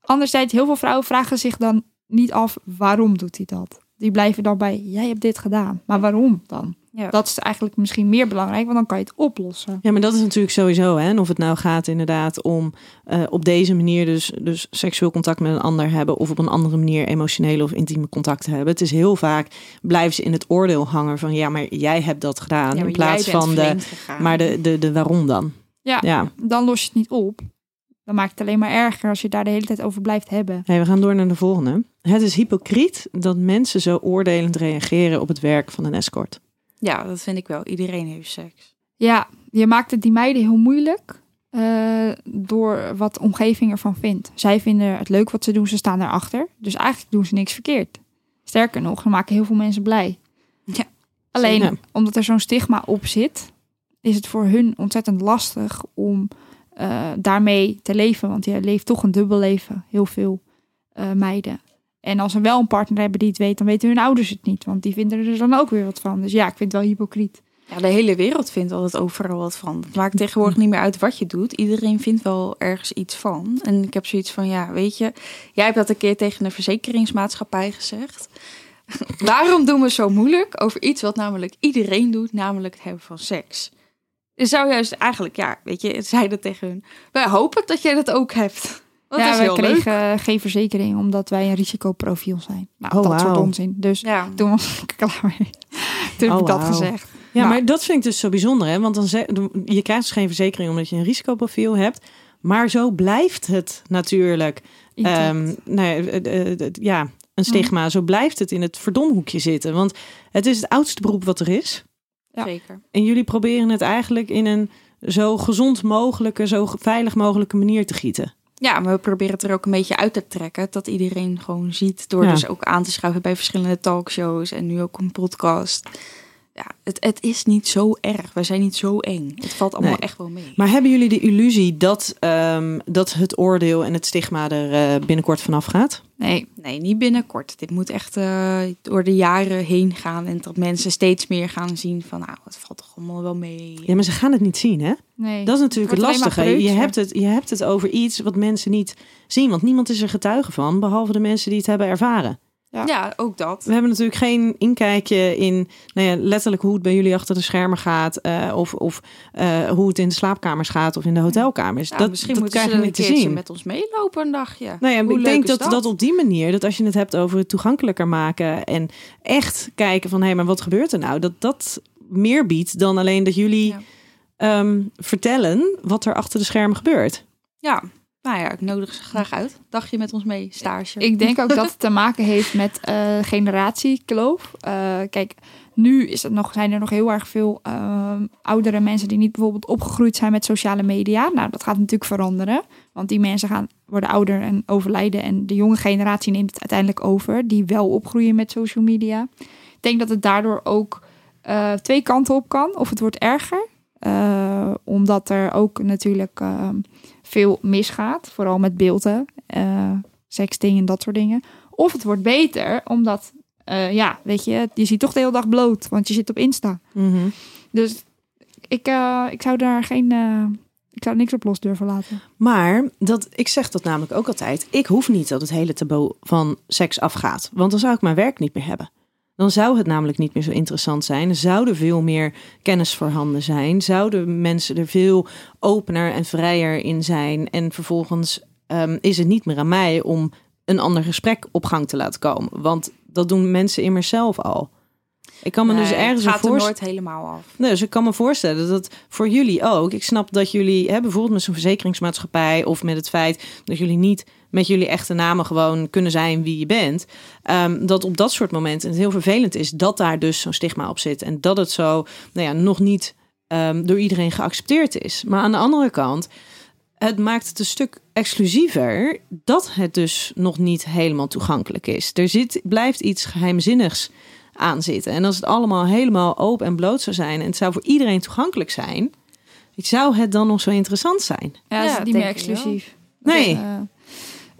Anderzijds, heel veel vrouwen vragen zich dan niet af waarom doet hij dat. Die blijven dan bij, jij hebt dit gedaan. Maar waarom dan? Ja. Dat is eigenlijk misschien meer belangrijk, want dan kan je het oplossen. Ja, maar dat is natuurlijk sowieso. Hè? En of het nou gaat inderdaad om eh, op deze manier dus, dus seksueel contact met een ander hebben. Of op een andere manier emotionele of intieme contact hebben. Het is heel vaak blijven ze in het oordeel hangen van ja, maar jij hebt dat gedaan. Ja, in plaats van de, gegaan. maar de, de, de waarom dan. Ja, Ja. dan los je het niet op. Dan maakt het alleen maar erger als je daar de hele tijd over blijft hebben. Hey, we gaan door naar de volgende. Het is hypocriet dat mensen zo oordelend reageren op het werk van een escort. Ja, dat vind ik wel. Iedereen heeft seks. Ja, je maakt het die meiden heel moeilijk eh, door wat de omgeving ervan vindt. Zij vinden het leuk wat ze doen, ze staan erachter. Dus eigenlijk doen ze niks verkeerd. Sterker nog, ze maken heel veel mensen blij. Ja, Alleen omdat er zo'n stigma op zit, is het voor hun ontzettend lastig om eh, daarmee te leven. Want je leeft toch een dubbel leven, heel veel eh, meiden. En als ze wel een partner hebben die het weet, dan weten hun ouders het niet. Want die vinden er dan ook weer wat van. Dus ja, ik vind het wel hypocriet. Ja, de hele wereld vindt altijd overal wat van. Het maakt tegenwoordig niet meer uit wat je doet. Iedereen vindt wel ergens iets van. En ik heb zoiets van, ja, weet je... Jij hebt dat een keer tegen een verzekeringsmaatschappij gezegd. *laughs* Waarom doen we zo moeilijk over iets wat namelijk iedereen doet, namelijk het hebben van seks? Je zou juist eigenlijk, ja, weet je, zei dat tegen hun. Wij hopen dat jij dat ook hebt. Ja, dat is wij heel leuk. kregen geen verzekering omdat wij een risicoprofiel zijn. Nou, Oh, dat soort wauw. onzin. Dus Ja, toen was ik *laughs* klaar mee. Toen heb Oh, ik dat wauw. gezegd. Ja, Maar- maar dat vind ik dus zo bijzonder. Hè? Want dan ze, je krijgt dus geen verzekering omdat je een risicoprofiel hebt. Maar zo blijft het natuurlijk. Ehm, nee, eh, eh, eh, ja, een stigma. Zo blijft het in het verdomhoekje zitten. Want het is het oudste beroep wat er is. Ja. zeker. En jullie proberen het eigenlijk in een zo gezond mogelijke, zo veilig mogelijke manier te gieten. Ja, maar we proberen het er ook een beetje uit te trekken. Dat iedereen gewoon ziet. Door Ja. dus ook aan te schuiven bij verschillende talkshows. En nu ook een podcast. Ja, het, het is niet zo erg. We zijn niet zo eng. Het valt allemaal Nee. echt wel mee. Maar hebben jullie de illusie dat, ehm, dat het oordeel en het stigma er eh, binnenkort vanaf gaat? Nee, Nee, niet binnenkort. Dit moet echt eh, door de jaren heen gaan. En dat mensen steeds meer gaan zien van... nou, het valt toch allemaal wel mee. Ja, maar ze gaan het niet zien, hè? nee. Dat is natuurlijk het, maar lastige. Je hebt, het, je hebt het over iets wat mensen niet zien. Want niemand is er getuige van, behalve de mensen die het hebben ervaren. Ja. Ja, ook dat. We hebben natuurlijk geen inkijkje in nou ja, letterlijk hoe het bij jullie achter de schermen gaat. eh, of of eh, hoe het in de slaapkamers gaat of in de hotelkamers. Dat misschien dat moeten ze een niet te zien. met ons meelopen een dagje. Nou ja, Hoe ik leuk denk is dat, dat? dat op die manier, dat als je het hebt over het toegankelijker maken en echt kijken van hé, maar wat gebeurt er nou? Dat dat meer biedt dan alleen dat jullie ehm, vertellen wat er achter de schermen gebeurt. Ja, nou ja, ik nodig ze graag uit. Dagje met ons mee, stage. Ik denk ook dat het te maken heeft met eh, generatiekloof. Eh, kijk, nu is het nog, zijn er nog heel erg veel eh, oudere mensen die niet bijvoorbeeld opgegroeid zijn met sociale media. Nou, dat gaat natuurlijk veranderen. Want die mensen gaan, worden ouder en overlijden. En de jonge generatie neemt het uiteindelijk over. Die wel opgroeien met social media. Ik denk dat het daardoor ook twee kanten op kan. Of het wordt erger. omdat er ook natuurlijk veel misgaat. Vooral met beelden. eh sexting en dat soort dingen. Of het wordt beter, omdat, eh, ja, weet je, je ziet toch de hele dag bloot, want je zit op Insta. Dus ik, eh, ik zou daar geen, ik zou niks op los durven laten. Maar dat, ik zeg dat namelijk ook altijd. Ik hoef niet dat het hele taboe van seks afgaat. Want dan zou ik mijn werk niet meer hebben. Dan zou het namelijk niet meer zo interessant zijn. Er zouden veel meer kennis voorhanden zijn. Zouden mensen er veel opener en vrijer in zijn. En vervolgens ehm, is het niet meer aan mij om een ander gesprek op gang te laten komen. Want dat doen mensen immers zelf al. Ik kan me dus ergens het gaat er nooit helemaal af. Nee, dus ik kan me voorstellen dat voor jullie ook. Ik snap dat jullie, hè, bijvoorbeeld met zo'n verzekeringsmaatschappij of met het feit dat jullie niet met jullie echte namen gewoon kunnen zijn wie je bent. ehm, dat op dat soort momenten het heel vervelend is dat daar dus zo'n stigma op zit. En dat het zo nou ja, nog niet ehm, door iedereen geaccepteerd is. Maar aan de andere kant, het maakt het een stuk exclusiever dat het dus nog niet helemaal toegankelijk is. Er zit, blijft iets geheimzinnigs aan zitten. En als het allemaal helemaal open en bloot zou zijn en het zou voor iedereen toegankelijk zijn, zou het dan nog zo interessant zijn? Ja, is niet meer exclusief. Nee.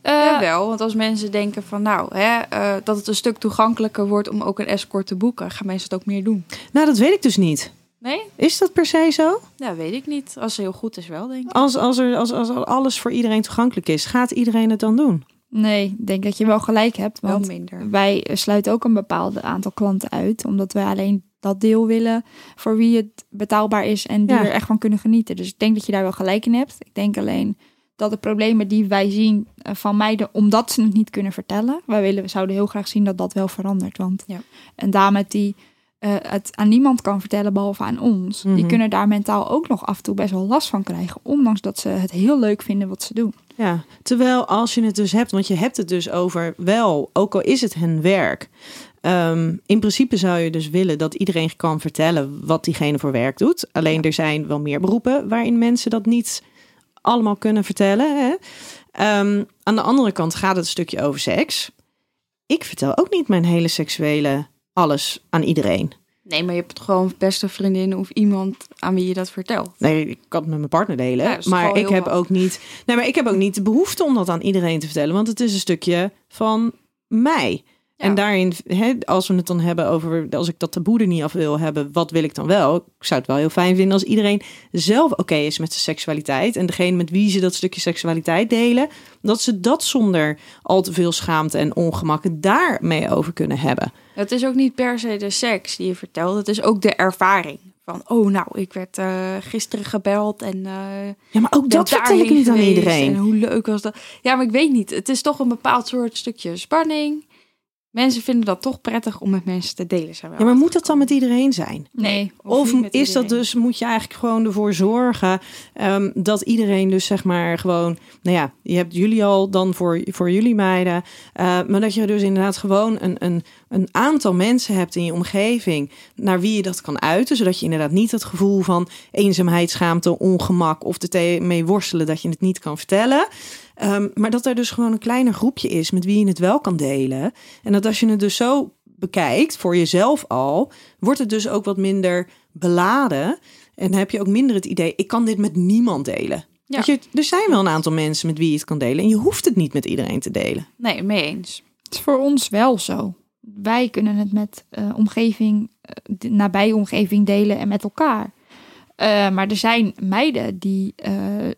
Ja, eh, wel, want als mensen denken van nou, hè, eh, dat het een stuk toegankelijker wordt om ook een escort te boeken, gaan mensen het ook meer doen. Nou, dat weet ik dus niet. Nee? Is dat per se zo? Ja, weet ik niet. Als het heel goed is wel, denk ik. Als, als, er, als, als alles voor iedereen toegankelijk is, gaat iedereen het dan doen? nee, ik denk dat je wel gelijk hebt. Wel Want minder. wij sluiten ook een bepaald aantal klanten uit. Omdat wij alleen dat deel willen voor wie het betaalbaar is en die Ja. er echt van kunnen genieten. Dus ik denk dat je daar wel gelijk in hebt. Ik denk alleen dat de problemen die wij zien eh, van meiden, omdat ze het niet kunnen vertellen. Wij willen, we zouden heel graag zien dat dat wel verandert. Want Ja. een dame die eh, het aan niemand kan vertellen behalve aan ons, die Mhm. kunnen daar mentaal ook nog af en toe best wel last van krijgen. Ondanks dat ze het heel leuk vinden wat ze doen. Ja, terwijl als je het dus hebt, want je hebt het dus over wel, ook al is het hun werk. ehm, in principe zou je dus willen dat iedereen kan vertellen wat diegene voor werk doet. Alleen er zijn wel meer beroepen waarin mensen dat niet allemaal kunnen vertellen. Hè? Ehm, aan de andere kant gaat het een stukje over seks. Ik vertel ook niet mijn hele seksuele alles aan iedereen. Nee, maar je hebt gewoon beste vriendin of iemand aan wie je dat vertelt. Nee, ik kan het met mijn partner delen. Ja, maar ik heb wat. ook niet. Nee, maar ik heb ook niet de behoefte om dat aan iedereen te vertellen. Want het is een stukje van mij. En daarin, hè, als we het dan hebben over, als ik dat taboe er niet af wil hebben, wat wil ik dan wel? Ik zou het wel heel fijn vinden als iedereen zelf oké is met zijn seksualiteit. En degene met wie ze dat stukje seksualiteit delen, dat ze dat zonder al te veel schaamte en ongemakken daarmee over kunnen hebben. Het is ook niet per se de seks die je vertelt. Het is ook de ervaring. Van, oh nou, ik werd eh, gisteren gebeld en... eh, Ja, maar ook dat vertel ik niet aan iedereen. En hoe leuk was dat? Ja, maar ik weet niet. Het is toch een bepaald soort stukje spanning. Mensen vinden dat toch prettig om met mensen te delen. Zijn Ja, maar moet dat dan met iedereen zijn? Nee. Of niet met is dat dus, moet je eigenlijk gewoon ervoor zorgen ehm, dat iedereen dus zeg maar gewoon, nou ja, je hebt jullie al dan voor, voor jullie meiden, eh, maar dat je dus inderdaad gewoon een, een, een aantal mensen hebt in je omgeving naar wie je dat kan uiten, zodat je inderdaad niet het gevoel van eenzaamheid, schaamte, ongemak of er mee worstelen dat je het niet kan vertellen. Ehm, maar dat er dus gewoon een kleiner groepje is met wie je het wel kan delen. En dat als je het dus zo bekijkt, voor jezelf al, wordt het dus ook wat minder beladen. En heb je ook minder het idee, ik kan dit met niemand delen. Ja. Je, er zijn wel een aantal mensen met wie je het kan delen. En je hoeft het niet met iedereen te delen. Nee, mee eens. Het is voor ons wel zo. Wij kunnen het met eh, omgeving, de nabije omgeving delen en met elkaar. Eh, maar er zijn meiden die eh,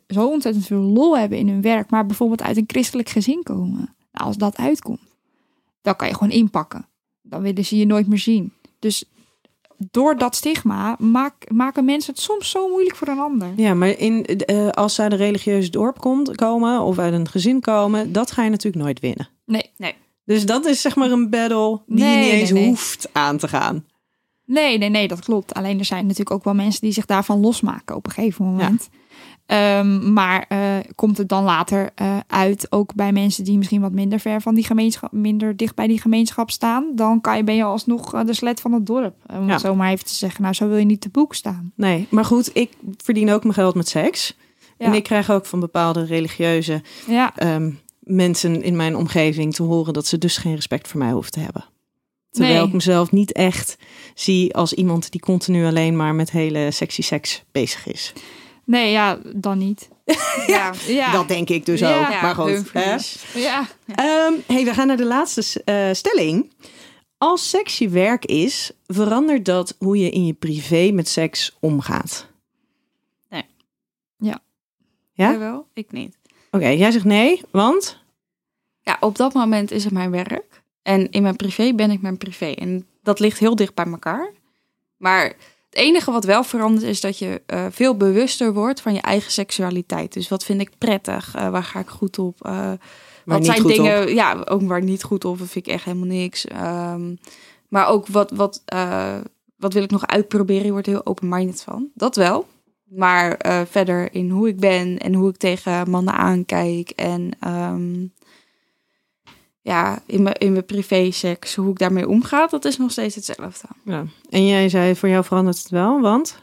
zo ontzettend veel lol hebben in hun werk, maar bijvoorbeeld uit een christelijk gezin komen. Nou, als dat uitkomt, dan kan je gewoon inpakken. Dan willen ze je nooit meer zien. Dus door dat stigma maak, maken mensen het soms zo moeilijk voor een ander. Ja, maar in, eh, als ze uit een religieus dorp komt, komen of uit een gezin komen, dat ga je natuurlijk nooit winnen. Nee, Dus dat is zeg maar een battle die Nee, je niet nee, eens nee. hoeft aan te gaan. Nee, nee, nee, dat klopt. Alleen er zijn natuurlijk ook wel mensen die zich daarvan losmaken op een gegeven moment. Ehm, maar eh, komt het dan later eh, uit, ook bij mensen die misschien wat minder ver van die gemeenschap, minder dicht bij die gemeenschap staan, dan kan je, ben je alsnog eh, de slet van het dorp. Om Ja. zo maar even te zeggen. Nou, zo wil je niet te boek staan. Nee, maar goed, ik verdien ook mijn geld met seks. Ja. En ik krijg ook van bepaalde religieuze ehm, mensen in mijn omgeving te horen dat ze dus geen respect voor mij hoeven te hebben. Terwijl Nee. ik mezelf niet echt zie als iemand die continu alleen maar met hele sexy seks bezig is. nee, ja, dan niet. *laughs* Ja, Ja, Dat denk ik dus Ja. ook. maar goed. hè? Ja. Ehm, hey, we gaan naar de laatste eh, stelling. Als seks je werk is, verandert dat hoe je in je privé met seks omgaat? Nee. Ja. Ja? Jij wel? Ik niet. Oké, jij zegt nee, want? Ja, op dat moment is het mijn werk. En in mijn privé ben ik mijn privé. En dat ligt heel dicht bij elkaar. Maar het enige wat wel verandert is dat je eh, veel bewuster wordt van je eigen seksualiteit. Dus wat vind ik prettig? Eh, waar ga ik goed op? Maar wat zijn dingen, op. ja, ook waar niet goed op, dat vind ik echt helemaal niks. Ehm, maar ook wat, wat, wat wil ik nog uitproberen? Je wordt heel open-minded van. Dat wel. Maar verder in hoe ik ben en hoe ik tegen mannen aankijk. En ehm, ja, in mijn, in mijn privé-seks, hoe ik daarmee omga, dat is nog steeds hetzelfde. Ja. En jij zei, voor jou verandert het wel, want?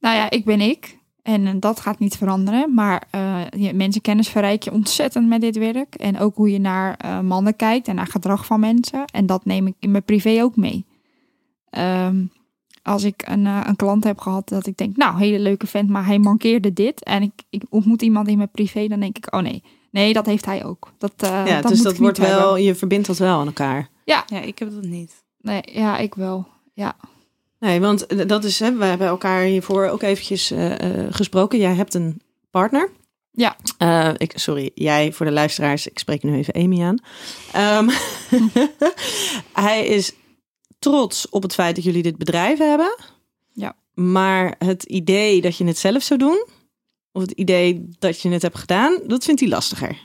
Nou ja, ik ben ik. En eh, dat gaat niet veranderen. Maar eh, je, mensenkennis verrijk je ontzettend met dit werk. En ook hoe je naar eh, mannen kijkt en naar gedrag van mensen. En dat neem ik in mijn privé ook mee. Ehm, als ik een, een klant heb gehad dat ik denk, nou, hele leuke vent, maar hij mankeerde dit. En ik, ik ontmoet iemand in mijn privé, dan denk ik, oh nee, nee, dat heeft hij ook. Dat, eh, ja, dat dus moet dat wordt wel, hebben. je verbindt dat wel aan elkaar. Ja, ik heb dat niet. Nee, ja, ik wel. Ja. Nee, want eh, dat is, hè, we hebben elkaar hiervoor ook eventjes eh, eh, gesproken. Jij hebt een partner. Ja. Eh, ik, sorry, jij voor de luisteraars. Ik spreek nu even Amy aan. Ehm, *laughs* hij is trots op het feit dat jullie dit bedrijf hebben. Ja. Maar het idee dat je het zelf zou doen, of het idee dat je het hebt gedaan, dat vindt hij lastiger.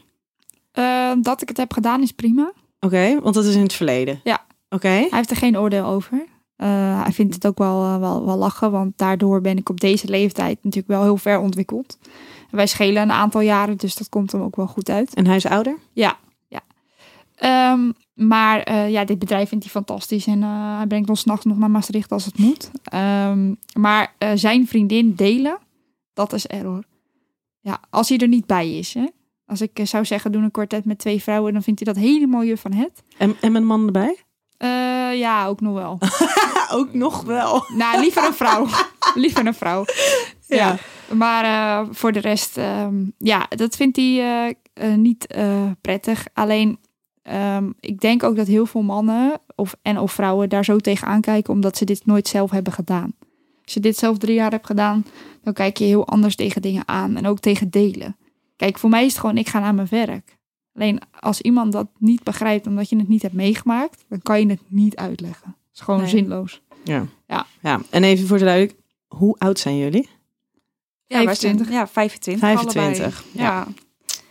Eh, dat ik het heb gedaan is prima. Oké, want dat is in het verleden. Ja. Oké. Hij heeft er geen oordeel over. Eh, hij vindt het ook wel, eh, wel, wel lachen, want daardoor ben ik op deze leeftijd natuurlijk wel heel ver ontwikkeld. Wij schelen een aantal jaren, dus dat komt hem ook wel goed uit. En hij is ouder? Ja, ja. Ehm, maar eh, ja, dit bedrijf vindt hij fantastisch en hij brengt ons s'nachts nog naar Maastricht als het moet. Ehm, maar zijn vriendin delen, dat is error. Ja, als hij er niet bij is. Hè? Als ik eh, zou zeggen, doe een kwartet met twee vrouwen, dan vindt hij dat helemaal je van het. En, en met een man erbij? Eh, ja, ook nog wel. *laughs* ook nog wel. Nou, liever een vrouw. *laughs* liever een vrouw. Ja. Maar eh, voor de rest, ehm, ja, dat vindt hij niet prettig. Alleen, ehm, ik denk ook dat heel veel mannen of, en of vrouwen daar zo tegen aankijken, omdat ze dit nooit zelf hebben gedaan. Als je dit zelf drie jaar hebt gedaan, dan kijk je heel anders tegen dingen aan en ook tegen delen. Kijk, voor mij is het gewoon, ik ga naar mijn werk. Alleen als iemand dat niet begrijpt omdat je het niet hebt meegemaakt, dan kan je het niet uitleggen. Het is gewoon Nee. zinloos. Ja. Ja. ja. En even voor de duidelijk, hoe oud zijn jullie? Ja, wij zijn 25. ja, 25. 25, allebei.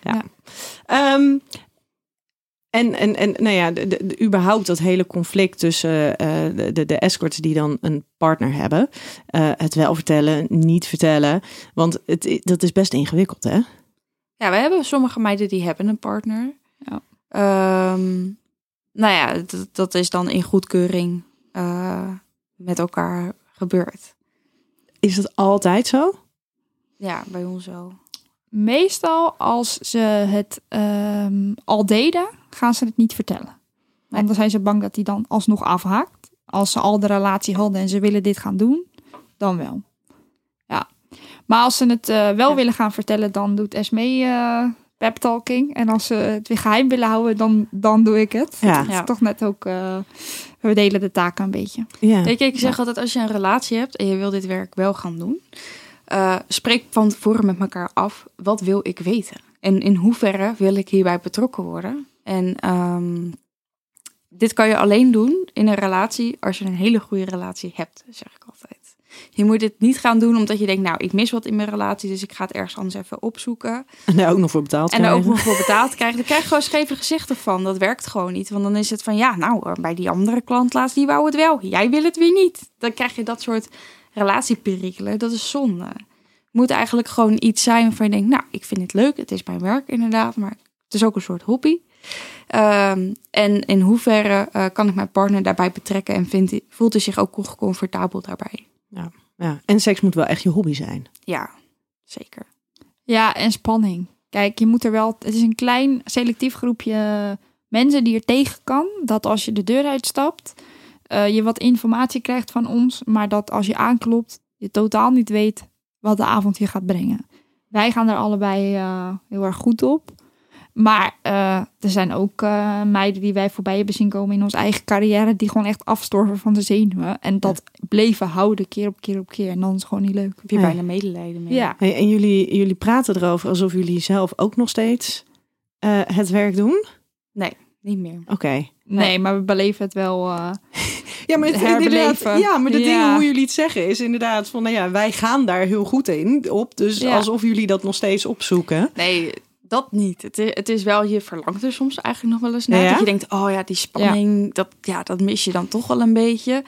Ja. Ehm, en, en, en nou ja, de, de, de- überhaupt dat hele conflict tussen eh, de, de, de escorts die dan een partner hebben. eh, het wel vertellen, niet vertellen. Want het, dat is best ingewikkeld, hè? Ja, we hebben sommige meiden die hebben een partner. Ja. Ehm, nou ja, dat, dat is dan in goedkeuring eh, met elkaar gebeurd. Is dat altijd zo? Ja, bij ons wel. Meestal als ze het ehm, al deden, gaan ze het niet vertellen. Want dan zijn ze bang dat hij dan alsnog afhaakt. Als ze al de relatie hadden en ze willen dit gaan doen, dan wel. Ja. Maar als ze het eh, wel Ja. willen gaan vertellen, dan doet Esme eh pep talking. En als ze het weer geheim willen houden, dan, dan doe ik het. Ja. Het is Ja. toch net ook, eh, we delen de taken een beetje. Ja. Ik zeg altijd, als je een relatie hebt en je wil dit werk wel gaan doen, eh, spreek van tevoren met elkaar af, wat wil ik weten? En in hoeverre wil ik hierbij betrokken worden? En ehm, dit kan je alleen doen in een relatie als je een hele goede relatie hebt, zeg ik altijd. Je moet dit niet gaan doen omdat je denkt, nou, ik mis wat in mijn relatie, dus ik ga het ergens anders even opzoeken. En daar ook nog voor betaald En ook nog voor betaald *laughs* krijgen. Dan krijg je gewoon scheve gezichten van. Dat werkt gewoon niet. Want dan is het van, ja, nou, eh, bij die andere klant laatst, die wou het wel. Jij wil het weer niet. Dan krijg je dat soort relatieperikelen. Dat is zonde. Moet eigenlijk gewoon iets zijn waarvan je denkt, nou, ik vind het leuk. Het is mijn werk inderdaad, maar het is ook een soort hobby. Ehm, en in hoeverre eh, kan ik mijn partner daarbij betrekken en vindt, hij- voelt hij zich ook comfortabel daarbij? Ja. En seks moet wel echt je hobby zijn. Ja, zeker. Ja, en spanning. Kijk, je moet er wel. Het is een klein selectief groepje mensen die er tegen kan. Dat als je de deur uitstapt, eh, je wat informatie krijgt van ons. Maar dat als je aanklopt, je totaal niet weet wat de avond je gaat brengen. Wij gaan er allebei eh, heel erg goed op. Maar eh, er zijn ook eh, meiden die wij voorbij hebben zien komen in onze eigen carrière. Die gewoon echt afstorven van de zenuwen. En dat bleven houden keer op keer op keer. En dan is het gewoon niet leuk. Heb je Nee. bijna medelijden mee? Ja. Hey, en jullie, jullie praten erover alsof jullie zelf ook nog steeds eh, het werk doen? Niet meer. Oké. Nee, maar we beleven het wel. eh, *laughs* Ja, maar het, Herbeleven. inderdaad, ja, maar de Ja. dingen hoe jullie het zeggen is inderdaad van, nou ja, wij gaan daar heel goed in op. Dus Ja. alsof jullie dat nog steeds opzoeken. Nee, dat niet. Het is, het is wel, je verlangt er soms eigenlijk nog wel eens naar. Ja? Dat je denkt, oh ja, die spanning, Dat, ja, dat mis je dan toch wel een beetje.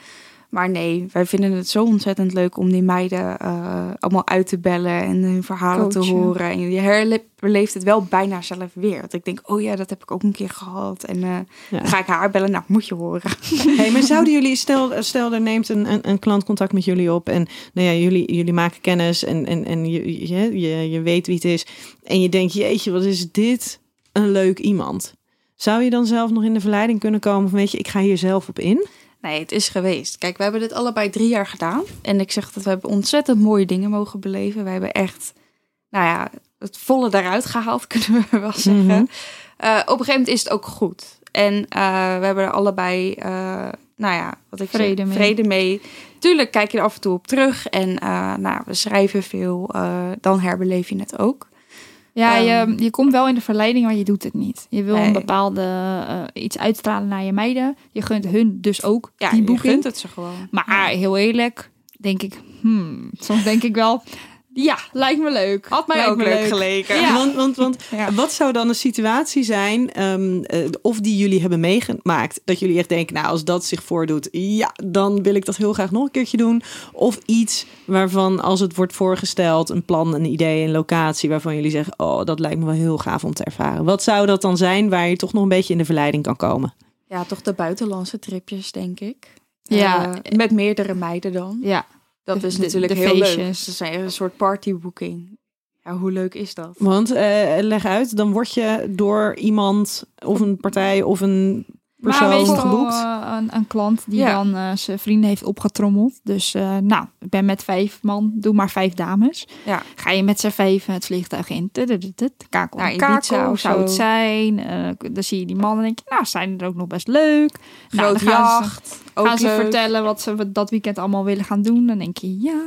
Maar nee, wij vinden het zo ontzettend leuk om die meiden eh, allemaal uit te bellen en hun verhalen te horen. En je herleeft het wel bijna zelf weer. Dat ik denk, oh ja, dat heb ik ook een keer gehad. En eh, Ja. ga ik haar bellen, nou moet je horen. *laughs* Hey, maar zouden jullie, stel, stel er neemt een, een, een klant contact met jullie op en nou ja, jullie, jullie maken kennis en, en, en je, je, je, je weet wie het is. En je denkt, jeetje, wat is dit een leuk iemand. Zou je dan zelf nog in de verleiding kunnen komen van, weet je, ik ga hier zelf op in? Nee, het is geweest. Kijk, we hebben dit allebei drie jaar gedaan. En ik zeg dat we hebben ontzettend mooie dingen mogen beleven. We hebben echt, nou ja, het volle daaruit gehaald, *laughs* kunnen we wel zeggen. Mhm. Eh, op een gegeven moment is het ook goed. En eh, we hebben er allebei, eh, nou ja, wat ik Vrede mee. vrede mee. Tuurlijk kijk je er af en toe op terug. En nou, we schrijven veel. dan herbeleef je het ook. Ja, Ehm. je, je komt wel in de verleiding, maar je doet het niet. Je wil Nee. een bepaalde eh, iets uitstralen naar je meiden. Je gunt hun dus ook Ja, die je boeking. gunt het ze gewoon. Maar heel eerlijk, denk ik, hmm, soms denk ik wel, ja, lijkt me leuk. Had mij Lijkt ook me leuk geleken. Ja. Want, want, want *laughs* Ja. wat zou dan een situatie zijn, ehm, eh, of die jullie hebben meegemaakt, dat jullie echt denken, nou, als dat zich voordoet, ja, dan wil ik dat heel graag nog een keertje doen. Of iets waarvan, als het wordt voorgesteld, een plan, een idee, een locatie, waarvan jullie zeggen, oh, dat lijkt me wel heel gaaf om te ervaren. Wat zou dat dan zijn waar je toch nog een beetje in de verleiding kan komen? Ja, toch de buitenlandse tripjes, denk ik. Ja. Eh, met meerdere meiden dan. Ja, Dat De- is natuurlijk de heel leuk. feestjes. Ze zijn een soort partyboeking. Ja, hoe leuk is dat? Want eh, leg uit, dan word je door iemand of een partij of een persoon maar meestal geboekt. eh, een, een klant die Ja. dan eh, zijn vrienden heeft opgetrommeld. Dus eh, nou, ik ben met vijf man, doe maar vijf dames. Ja. Ga je met z'n vijven het vliegtuig in. Kakel of zou het zo. zijn. Dan zie je die mannen en denk je, nou, zijn er ook nog best leuk. Nou, Groot dan gaan ze- jacht. ook gaan ze leuk. vertellen wat ze dat weekend allemaal willen gaan doen. Dan denk je, ja,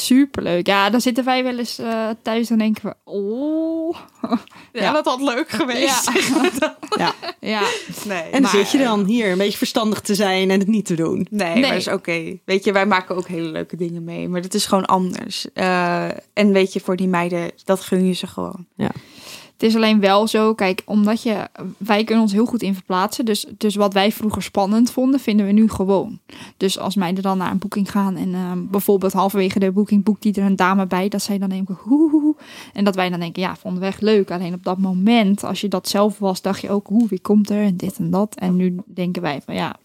superleuk. Ja, dan zitten wij wel eens eh, thuis en denken we, oh. *laughs* Ja, Ja. dat had leuk geweest. Ja. *laughs* Ja. ja. Nee, En dan Maar- zit je dan hier een beetje verstandig te zijn en het niet te doen. nee, Nee. maar is oké. Weet je, wij maken ook hele leuke dingen mee. Maar dat is gewoon anders. Eh, en weet je, voor die meiden, dat gun je ze gewoon. Het is alleen wel zo, kijk, omdat je, wij kunnen ons heel goed in verplaatsen. Dus, dus wat wij vroeger spannend vonden, vinden we nu gewoon. Dus als meiden dan naar een boeking gaan en eh, bijvoorbeeld halverwege de boeking boekt die er een dame bij, dat zij dan denken, hoe. En dat wij dan denken, ja, vonden we echt leuk. Alleen op dat moment, als je dat zelf was, dacht je ook, hoe, wie komt er en dit en dat. En nu denken wij van, ja,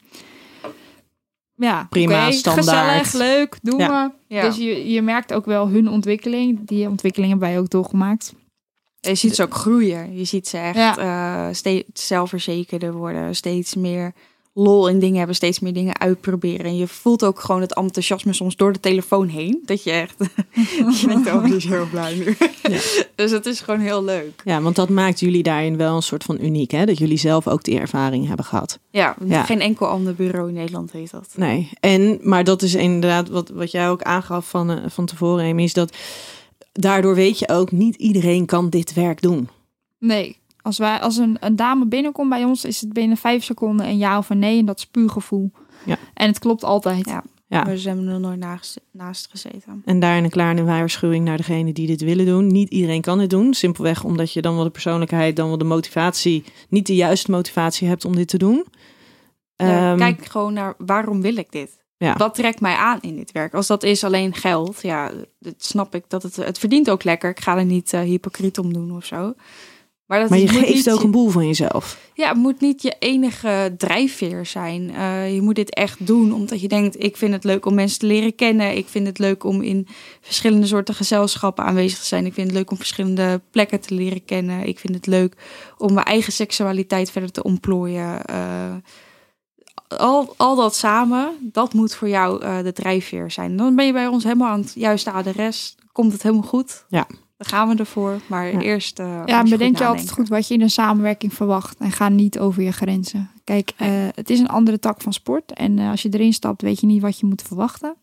ja, Prima, oké, standaard. gezellig, leuk, doen Ja. we. Ja. Dus je, je merkt ook wel hun ontwikkeling. Die ontwikkeling hebben wij ook doorgemaakt. Je ziet ze ook groeien. Je ziet ze echt Ja. eh, steeds zelfverzekerder worden. Steeds meer lol in dingen hebben, steeds meer dingen uitproberen. En je voelt ook gewoon het enthousiasme soms door de telefoon heen. Dat je echt, *laughs* je denkt, oh, die is heel blij nu. *laughs* dus het is gewoon heel leuk. Ja, want dat maakt jullie daarin wel een soort van uniek, hè? Dat jullie zelf ook die ervaring hebben gehad. Ja, Ja. geen enkel ander bureau in Nederland heeft dat. Nee, en, maar dat is inderdaad wat, wat jij ook aangaf van, eh, van tevoren, Amy, is dat daardoor weet je ook, niet iedereen kan dit werk doen. Nee, als, wij, als een, een dame binnenkomt bij ons, is het binnen vijf seconden een ja of een nee. En dat is puur gevoel. Ja. En het klopt altijd. Ja. Ja. Maar ze hebben er nooit naast, naast gezeten. En daarin een kleine waarschuwing naar degene die dit willen doen. Niet iedereen kan dit doen. Simpelweg omdat je dan wel de persoonlijkheid, dan wel de motivatie, niet de juiste motivatie hebt om dit te doen. Ja, Ehm, kijk gewoon naar waarom wil ik dit? Ja. Wat trekt mij aan in dit werk? Als dat is alleen geld, ja, dat snap ik. Dat het, het verdient ook lekker. Ik ga er niet eh, hypocriet om doen of zo. Maar, dat maar je geeft niet ook een boel van jezelf. Ja, het moet niet je enige drijfveer zijn. Eh, je moet dit echt doen omdat je denkt: ik vind het leuk om mensen te leren kennen. Ik vind het leuk om in verschillende soorten gezelschappen aanwezig te zijn. Ik vind het leuk om verschillende plekken te leren kennen. Ik vind het leuk om mijn eigen seksualiteit verder te ontplooien. Eh, al, al dat samen, dat moet voor jou eh, de drijfveer zijn. Dan ben je bij ons helemaal aan het juiste adres. Komt het helemaal goed? Ja. Dan gaan we ervoor. Maar Ja. eerst. eh, Ja, je bedenk je altijd goed wat je in een samenwerking verwacht. En ga niet over je grenzen. Kijk, eh, het is een andere tak van sport. En als je erin stapt, weet je niet wat je moet verwachten.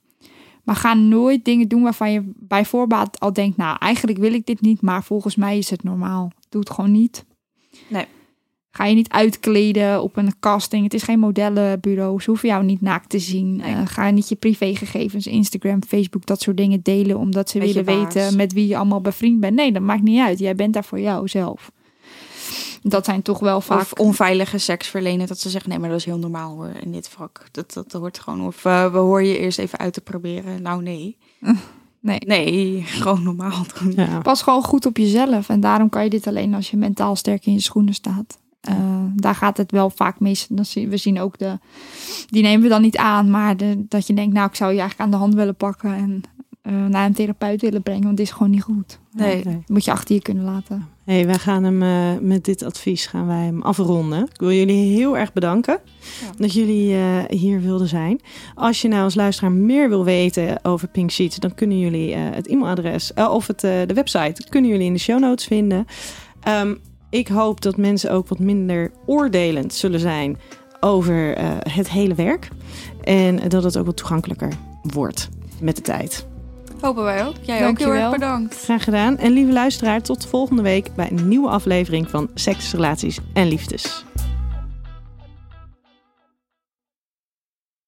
Maar ga nooit dingen doen waarvan je bij voorbaat al denkt... nou, eigenlijk wil ik dit niet, maar volgens mij is het normaal. Doe het gewoon niet. Nee. Ga je niet uitkleden op een casting. Het is geen modellenbureau. Ze hoeven jou niet naakt te zien. Nee. Eh, ga niet je privégegevens, Instagram, Facebook, dat soort dingen delen... omdat ze willen baas. weten met wie je allemaal bevriend bent. Nee, dat maakt niet uit. Jij bent daar voor jouzelf. Dat zijn toch wel vaak... Of onveilige seks verlenen. Dat ze zeggen, nee, maar dat is heel normaal hoor in dit vak. Dat, dat, hoort gewoon. Of we horen je eerst even uit te proberen. Nou, nee. *laughs* Nee. Nee, gewoon normaal doen. Ja. Pas gewoon goed op jezelf. En daarom kan je dit alleen als je mentaal sterk in je schoenen staat. Eh, daar gaat het wel vaak mis. Dan zien, we zien ook de... Die nemen we dan niet aan. Maar de, dat je denkt, nou, ik zou je eigenlijk aan de hand willen pakken. En eh, naar een therapeut willen brengen. Want dit is gewoon niet goed. Nee. Moet je achter je kunnen laten. Hey, wij gaan hem eh, met dit advies gaan wij hem afronden. Ik wil jullie heel erg bedanken Ja. dat jullie hier wilden zijn. Als je nou als luisteraar meer wil weten over Pink Sheets, dan kunnen jullie het e-mailadres of het, de website kunnen jullie in de show notes vinden. Ehm, ik hoop dat mensen ook wat minder oordelend zullen zijn over eh, het hele werk en dat het ook wat toegankelijker wordt met de tijd. Hopen wij ook. Jij ook heel Dankjewel. erg bedankt. Graag gedaan. En lieve luisteraar, tot volgende week bij een nieuwe aflevering van Seks, Relaties en Liefdes.